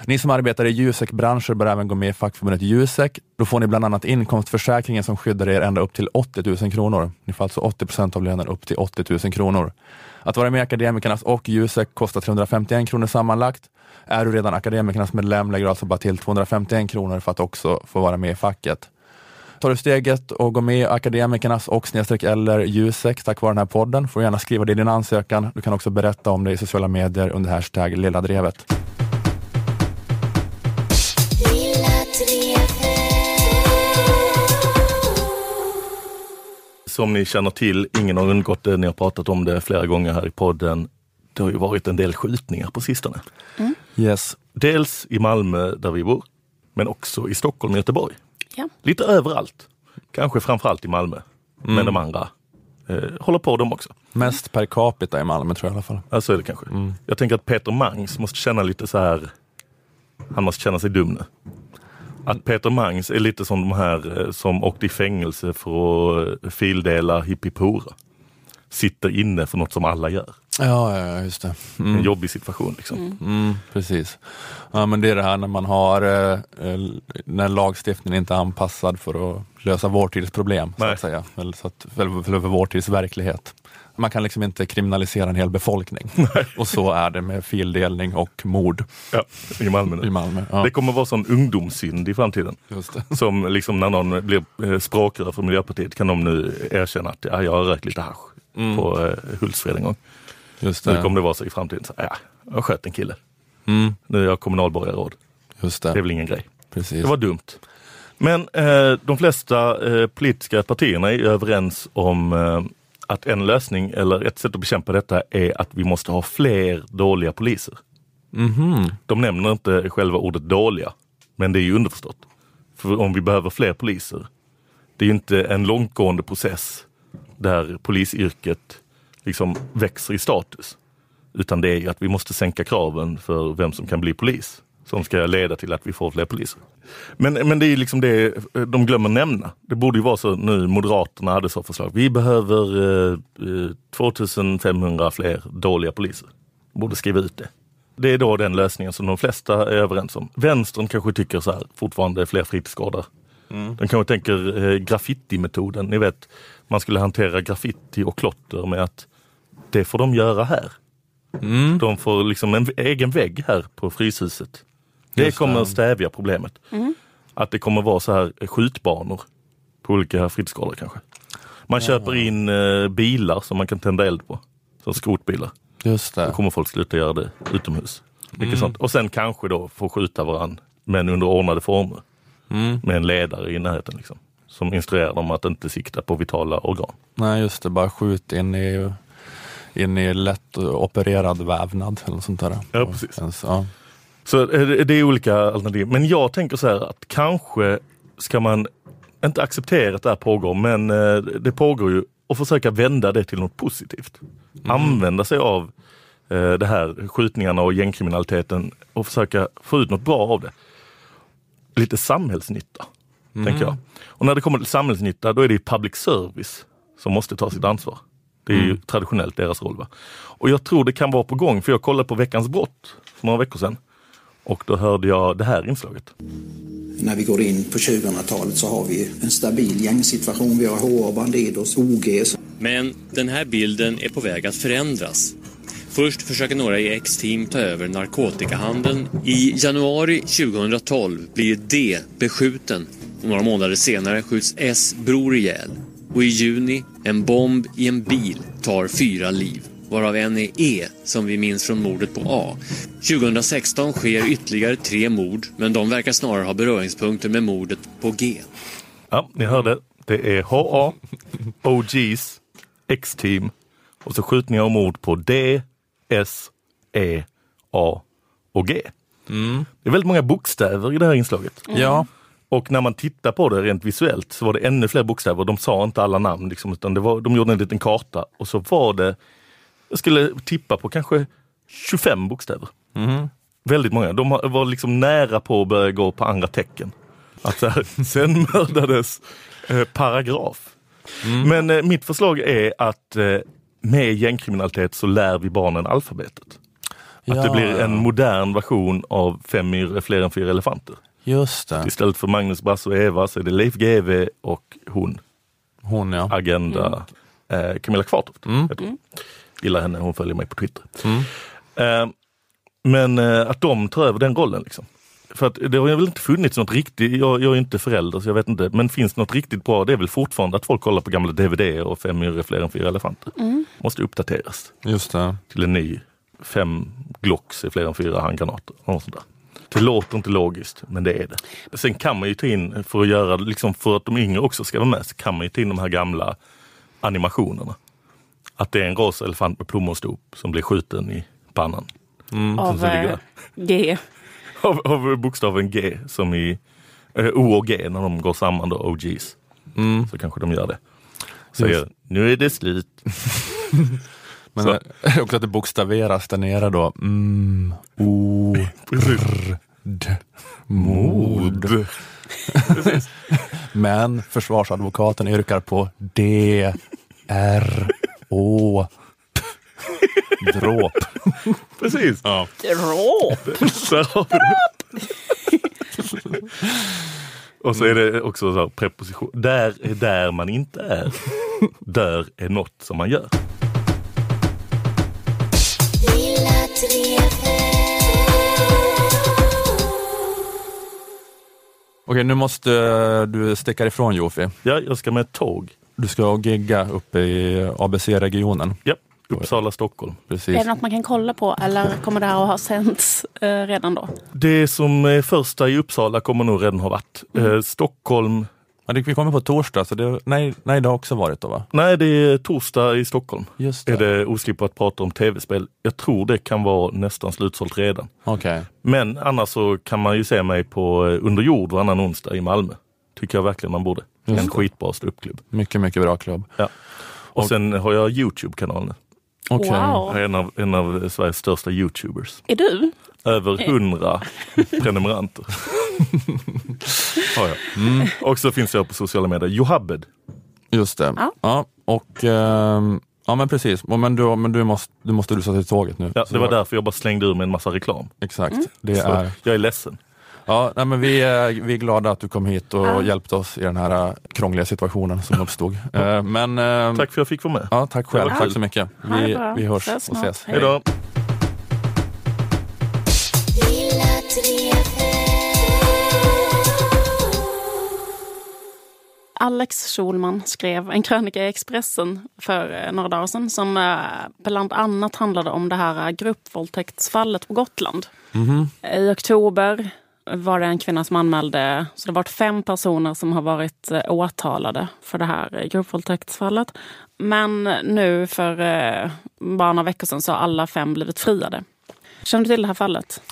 Ni som arbetar i Jusek-branscher bör även gå med i fackförbundet Jusek. Då får ni bland annat inkomstförsäkringen som skyddar er ända upp till 80 000 kronor. Ni får alltså 80 procent av lönen upp till 80 000 kronor. Att vara med i Akademikernas och Jusek kostar 351 kronor sammanlagt. Är du redan Akademikernas medlem lägger du alltså bara till 251 kronor för att också få vara med i facket. Tar du steget och går med i Akademikernas och snedstreck eller Jusek tack vare den här podden får du gärna skriva det i din ansökan. Du kan också berätta om det i sociala medier under hashtag Lilladrevet. Som ni känner till, ingen har undgått det, ni har pratat om det flera gånger här i podden. Det har ju varit en del skjutningar på sistone. Yes. Dels i Malmö där vi bor, men också i Stockholm och Göteborg. Ja. Lite överallt. Kanske framförallt i Malmö. Men de andra eh, håller på de också. Mest per capita i Malmö tror jag i alla fall. Ja, så är det kanske. Jag tänker att Peter Mangs måste känna lite så här, han måste känna sig dum nu. Att Peter Mangs är lite som de här eh, som åkte i fängelse för att eh, fildela hippipora. Sitter inne för något som alla gör. Ja, ja, just det. Mm. En jobbig situation liksom. Mm, precis. Ja, men det är det här när man har, eh, eh, när lagstiftningen inte är anpassad för att lösa vår tids problem, så Nej. att säga. Eller, så att, för, för vår tids verklighet. Man kan liksom inte kriminalisera en hel befolkning. Och så är det med fildelning och mord Ja, i Malmö nu. i Malmö. Ja, Det kommer vara sån ungdomssynd i framtiden. Som liksom när någon blir eh, språkrör för Miljöpartiet kan de nu erkänna att ja, jag har rökt lite hasch på eh, Hultsfred en gång. Just Nu det. kommer det vara så i framtiden. Så, ja, jag sköt en kille. Mm, Nu är jag kommunalborgarråd. just Det är det. väl ingen grej. Precis. Det var dumt. Men eh, de flesta eh, politiska partierna är överens om eh, att en lösning eller ett sätt att bekämpa detta är att vi måste ha fler dåliga poliser. Mhm. De nämner inte själva ordet dåliga, men det är ju underförstått. För om vi behöver fler poliser, det är ju inte en långtgående process där polisyrket liksom växer i status. Utan det är ju att vi måste sänka kraven för vem som kan bli polis. Som ska leda till att vi får fler poliser. Men, men det är liksom det de glömmer nämna. Det borde ju vara så nu Moderaterna hade så förslag. Vi behöver eh, eh, 2500 fler dåliga poliser. Borde skriva ut det. Det är då den lösningen som de flesta är överens om. Vänstern kanske tycker så här, fortfarande fler fritidsgårdar. De kanske tänker eh, graffitimetoden. Ni vet, man skulle hantera graffiti och klotter med att det får de göra här. Mm. De får liksom en egen vägg här på Fryshuset. Det kommer att stävja problemet. Att det kommer vara så här skjutbanor på olika fritidsgårdar kanske. Man köper in eh, bilar som man kan tända eld på. Som skrotbilar. Just Då det. kommer folk sluta göra det utomhus. Mycket sånt. Och sen kanske då få skjuta varann, men under ordnade former. Mm. Med en ledare i närheten. Liksom, som instruerar dem att inte sikta på vitala organ. Nej, just det. Bara skjut in i, in i lätt opererad vävnad eller sånt där. Ja, precis. Ja. Så eh, det är olika alternativ. Men jag tänker så här att kanske ska man inte acceptera att det här pågår, men eh, det pågår ju och försöka vända det till något positivt. Använda sig av eh, det här skjutningarna och gängkriminaliteten och försöka få ut något bra av det. Lite samhällsnytta, tänker jag. Och när det kommer till samhällsnytta, då är det public service som måste ta sitt ansvar. Det är ju traditionellt deras roll. Va? Och jag tror det kan vara på gång, för jag kollade på Veckans brott för några veckor sedan. Och då hörde jag det här inslaget. När vi går in på 2000-talet så har vi en stabil gängsituation. Vi har HR, Bandidos, OG. Men den här bilden är på väg att förändras. Först försöker några i X-team ta över narkotikahandeln. I januari 2012 blir D beskjuten och några månader senare skjuts S bror ihjäl. Och i juni, en bomb i en bil tar fyra liv, varav en är E som vi minns från mordet på A. 2016 sker ytterligare tre mord, men de verkar snarare ha beröringspunkter med mordet på G. Ja, ni hörde. Det är HA, OGs, X-team och så skjutningar och mord på D, S, E, A och G. Det är väldigt många bokstäver i det här inslaget. Ja. Och när man tittar på det rent visuellt så var det ännu fler bokstäver. De sa inte alla namn, liksom, utan det var, de gjorde en liten karta och så var det, jag skulle tippa på kanske 25 bokstäver. Väldigt många. De var liksom nära på att börja gå på andra tecken. Att så här, sen mördades eh, paragraf. Men eh, mitt förslag är att eh, med gängkriminalitet så lär vi barnen alfabetet. Att det Ja, blir en modern version av Fem myror är fler än fyra elefanter. Just det. Istället för Magnus, Brasse och Eva så är det Leif GW och hon. Hon ja. Agenda eh, Camilla Kvartoft. heter hon. Gillar henne, hon följer mig på Twitter. Eh, men eh, att de tar över den rollen. Liksom. För att det har väl inte funnits något riktigt, jag, jag är inte förälder så jag vet inte, men finns något riktigt bra? Det är väl fortfarande att folk kollar på gamla DVD och Fem myror är fler än fyra elefanter. Måste uppdateras Just det. till en ny. Fem Glocks är fler än fyra handgranater. Och sånt där. Det låter inte logiskt, men det är det. Sen kan man ju ta in, för att göra liksom för att de yngre också ska vara med, så kan man ju ta in de här gamla animationerna. Att det är en rosa elefant med plommonstop som blir skjuten i pannan. Som- Av som ligger eh. G. av, av bokstaven G som i eh, O och G när de går samman då, OGs. Mm. Så kanske de gör det. Säger nu är det slut. Men Så. eh, också att det bokstaveras där nere då. Mm, o, r, d, mod. Men försvarsadvokaten yrkar på D, R, Å, P. Dråp. Precis. Ja. Dråp! Det. Och så är det också så här preposition. Där är där man inte är. Där är något som man gör. Okej, nu måste du sticka ifrån Jofi. Ja, jag ska med ett tåg. Du ska gigga uppe i ABC-regionen. Ja, Uppsala, Stockholm. Precis. Är det något man kan kolla på eller kommer det här att ha sänts eh, redan då? Det som är första i Uppsala kommer nog redan ha varit. Mm. Eh, Stockholm, Ja, det- vi kommer på torsdag, så det, nej, nej, det har också varit då va? nej det är torsdag i Stockholm. Just Är det oslippat att prata om tv-spel. Jag tror det kan vara nästan slutsålt redan. Okej. Men annars så kan man ju se mig på eh, Under jord varannan onsdag i Malmö. Tycker jag verkligen man borde. Just en det. skitbra ståuppklubb. Mycket, mycket bra klubb. Ja. Och, sen har jag Youtube-kanalen. Okej. Wow. Jag är en av, en av Sveriges största Youtubers. Är du? Över hundra prenumeranter. har jag. Mm. Och så finns jag på sociala medier. Johabed. Just det. Ja. Ja, och ehm, ja men precis. Och Men du, men du måste, du måste rusa till tåget nu. Ja, det var därför jag bara slängde ur mig en massa reklam. Exakt. Mm. Det Så är, Jag är ledsen. Ja, nej, men vi, är, vi är glada att du kom hit och Ja. hjälpte oss i den här äh, krångliga situationen som uppstod. Eh, men, Tack för att jag fick vara med. Ja, tack själv. Var Tack så mycket. Vi, vi hörs Ses och ses. Hej. Då. Alex Schulman skrev en krönika i Expressen för eh, några dagar sedan som eh, bland annat handlade om det här eh, gruppvåldtäktsfallet på Gotland. I oktober var det en kvinna som anmälde, så det har varit fem personer som har varit eh, åtalade för det här eh, gruppvåldtäktsfallet. Men nu för eh, bara några veckor sedan så har alla fem blivit friade. Känner du till det här fallet?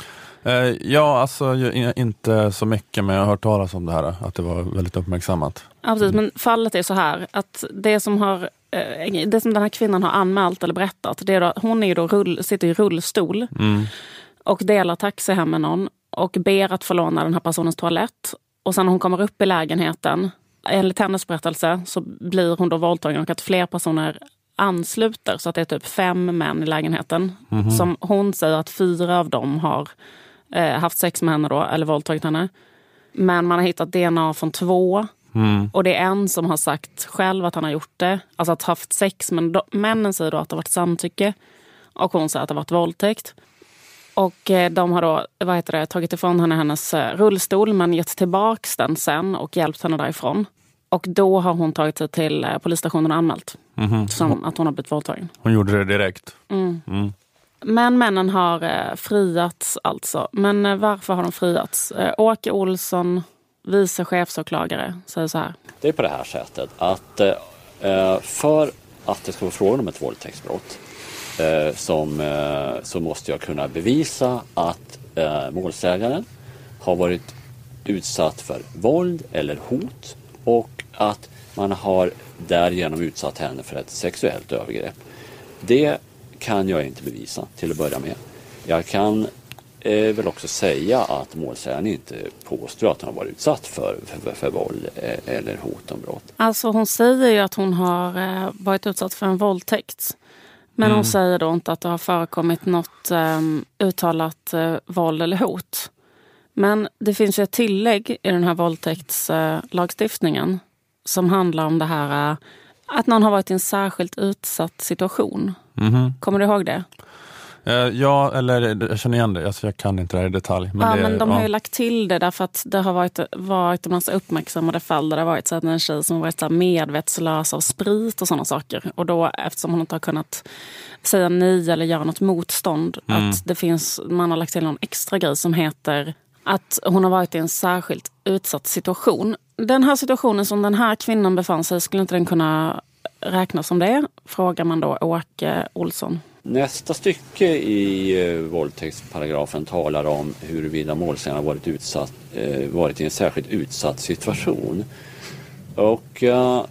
Ja, alltså inte så mycket, men jag har hört talas om det här, att det var väldigt uppmärksammat. Ja, precis. Men fallet är så här att det som, har, det som den här kvinnan har anmält eller berättat, det är då, hon är då rull, sitter i rullstol Mm. och delar taxi hem med någon och ber att få låna den här personens toalett. Och sen när hon kommer upp i lägenheten, enligt hennes berättelse, så blir hon då våldtagen och att fler personer ansluter. Så att det är typ fem män i lägenheten. Som hon säger att fyra av dem har eh, haft sex med henne då, eller våldtagit henne. Men man har hittat DNA från två. Och det är en som har sagt själv att han har gjort det. Alltså att haft sex. Men männen säger då att det har varit samtycke. Och hon säger att det har varit våldtäkt. Och eh, de har då vad heter det, tagit ifrån henne hennes eh, rullstol men gett tillbaks den sen och hjälpt henne därifrån. Och då har hon tagit sig till eh, polisstationen och anmält som att hon har blivit våldtagen. Hon gjorde det direkt. Mm. Mm. Men männen har eh, friats alltså. Men eh, varför har de friats? Eh, Åke Olsson, vice chefsåklagare, säger så här. Det är på det här sättet att eh, för att det ska vara frågan om ett våldtäktsbrott Eh, som, eh, så måste jag kunna bevisa att eh, målsägaren har varit utsatt för våld eller hot och att man har därigenom utsatt henne för ett sexuellt övergrepp. Det kan jag inte bevisa till att börja med. Jag kan eh, väl också säga att målsägaren inte påstår att hon har varit utsatt för, för, för våld eh, eller hot om brott. Alltså hon säger ju att hon har eh, varit utsatt för en våldtäkt. Men Mm. hon säger då inte att det har förekommit något eh, uttalat eh, våld eller hot. Men det finns ju ett tillägg i den här våldtäktslagstiftningen som handlar om det här eh, att någon har varit i en särskilt utsatt situation. Mhm. Kommer du ihåg det? Eh, ja, eller jag känner igen det. Alltså, jag kan inte det här i detalj. Men ja, det, men de har ja. ju lagt till det därför att det har varit, varit en massa uppmärksammade fall där det har varit så att en tjej som har varit så medvetslös av sprit och sådana saker. Och då eftersom hon inte har kunnat säga nej eller göra något motstånd, Mm. att det finns, man har lagt till någon extra grej som heter att hon har varit i en särskilt utsatt situation. Den här situationen som den här kvinnan befann sig i skulle inte den kunna räknas som det? Frågar man då Åke Olsson. Nästa stycke i eh, våldtäktsparagrafen talar om huruvida målsäganden varit, utsatt, eh, varit i en särskilt utsatt situation. Och eh,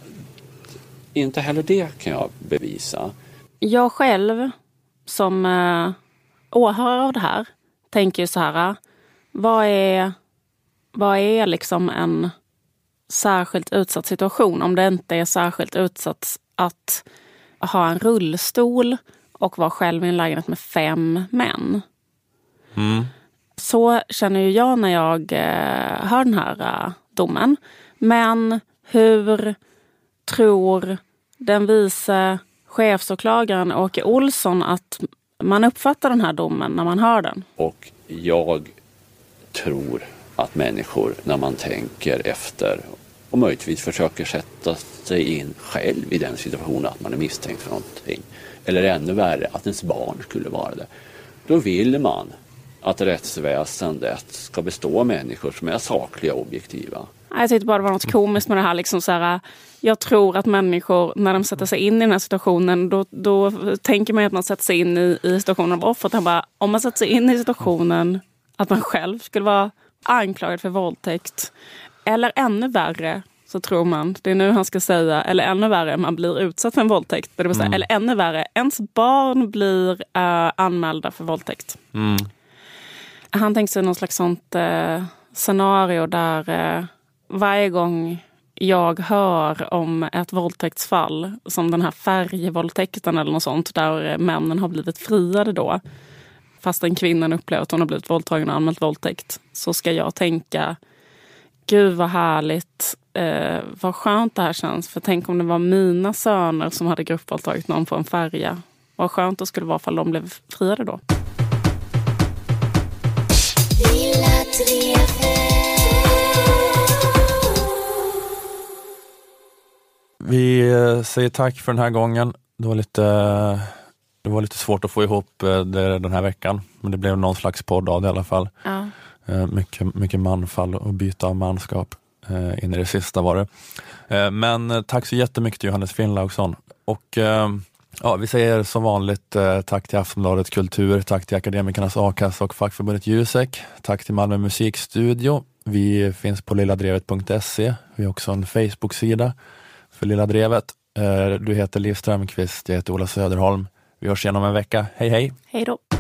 inte heller det kan jag bevisa. Jag själv som eh, åhörare av det här tänker ju så här. Eh, vad är, vad är liksom en särskilt utsatt situation om det inte är särskilt utsatt att ha en rullstol och vara själv i en lägenhet med fem män. Mm. Så känner ju jag när jag eh, hör den här eh, domen. Men hur tror den vice chefsåklagaren Åke Olsson att man uppfattar den här domen när man hör den? Och jag tror att människor när man tänker efter och möjligtvis försöker sätta sig in själv i den situationen att man är misstänkt för någonting. Eller ännu värre, att ens barn skulle vara det. Då vill man att rättsväsendet ska bestå av människor som är sakliga och objektiva. Jag tyckte bara det var något komiskt med det här. Liksom så här jag tror att människor, när de sätter sig in i den här situationen, då, då tänker man att man sätter sig in i, i situationen av offret. Han bara, om man sätter sig in i situationen att man själv skulle vara anklagad för våldtäkt. Eller ännu värre, så tror man, det är nu han ska säga, eller ännu värre, man blir utsatt för en våldtäkt. Det vill säga, Mm. Eller ännu värre, ens barn blir uh, anmälda för våldtäkt. Mm. Han tänkte sig någon slags sånt eh, scenario där eh, varje gång jag hör om ett våldtäktsfall, som den här färgvåldtäkten eller något sånt, där männen har blivit friade då, fastän kvinnan upplever att hon har blivit våldtagen och anmält våldtäkt, så ska jag tänka, gud vad härligt, eh, vad skönt det här känns. För tänk om det var mina söner som hade gruppvåldtagit någon på en färja. Vad skönt det skulle vara om de blev friade då. Vi eh, säger tack för den här gången. Det var lite, det var lite svårt att få ihop eh, det den här veckan, men det blev någon slags podd av det i alla fall. Ja. Eh, Mycket, mycket manfall och byta av manskap Eh, in i det sista var det. Eh, Men eh, tack så jättemycket till Johannes Finnlaugsson. Och eh, ja, vi säger som vanligt eh, tack till Aftonbladet Kultur, tack till Akademikernas A-kassa och fackförbundet Jusek. Tack till Malmö musikstudio. Vi finns på lilladrevet.se. Vi har också en Facebook-sida för Lilla Drevet. Eh, Du heter Liv Strömqvist, jag heter Ola Söderholm. Vi hörs igen om en vecka. Hej hej! Hej då!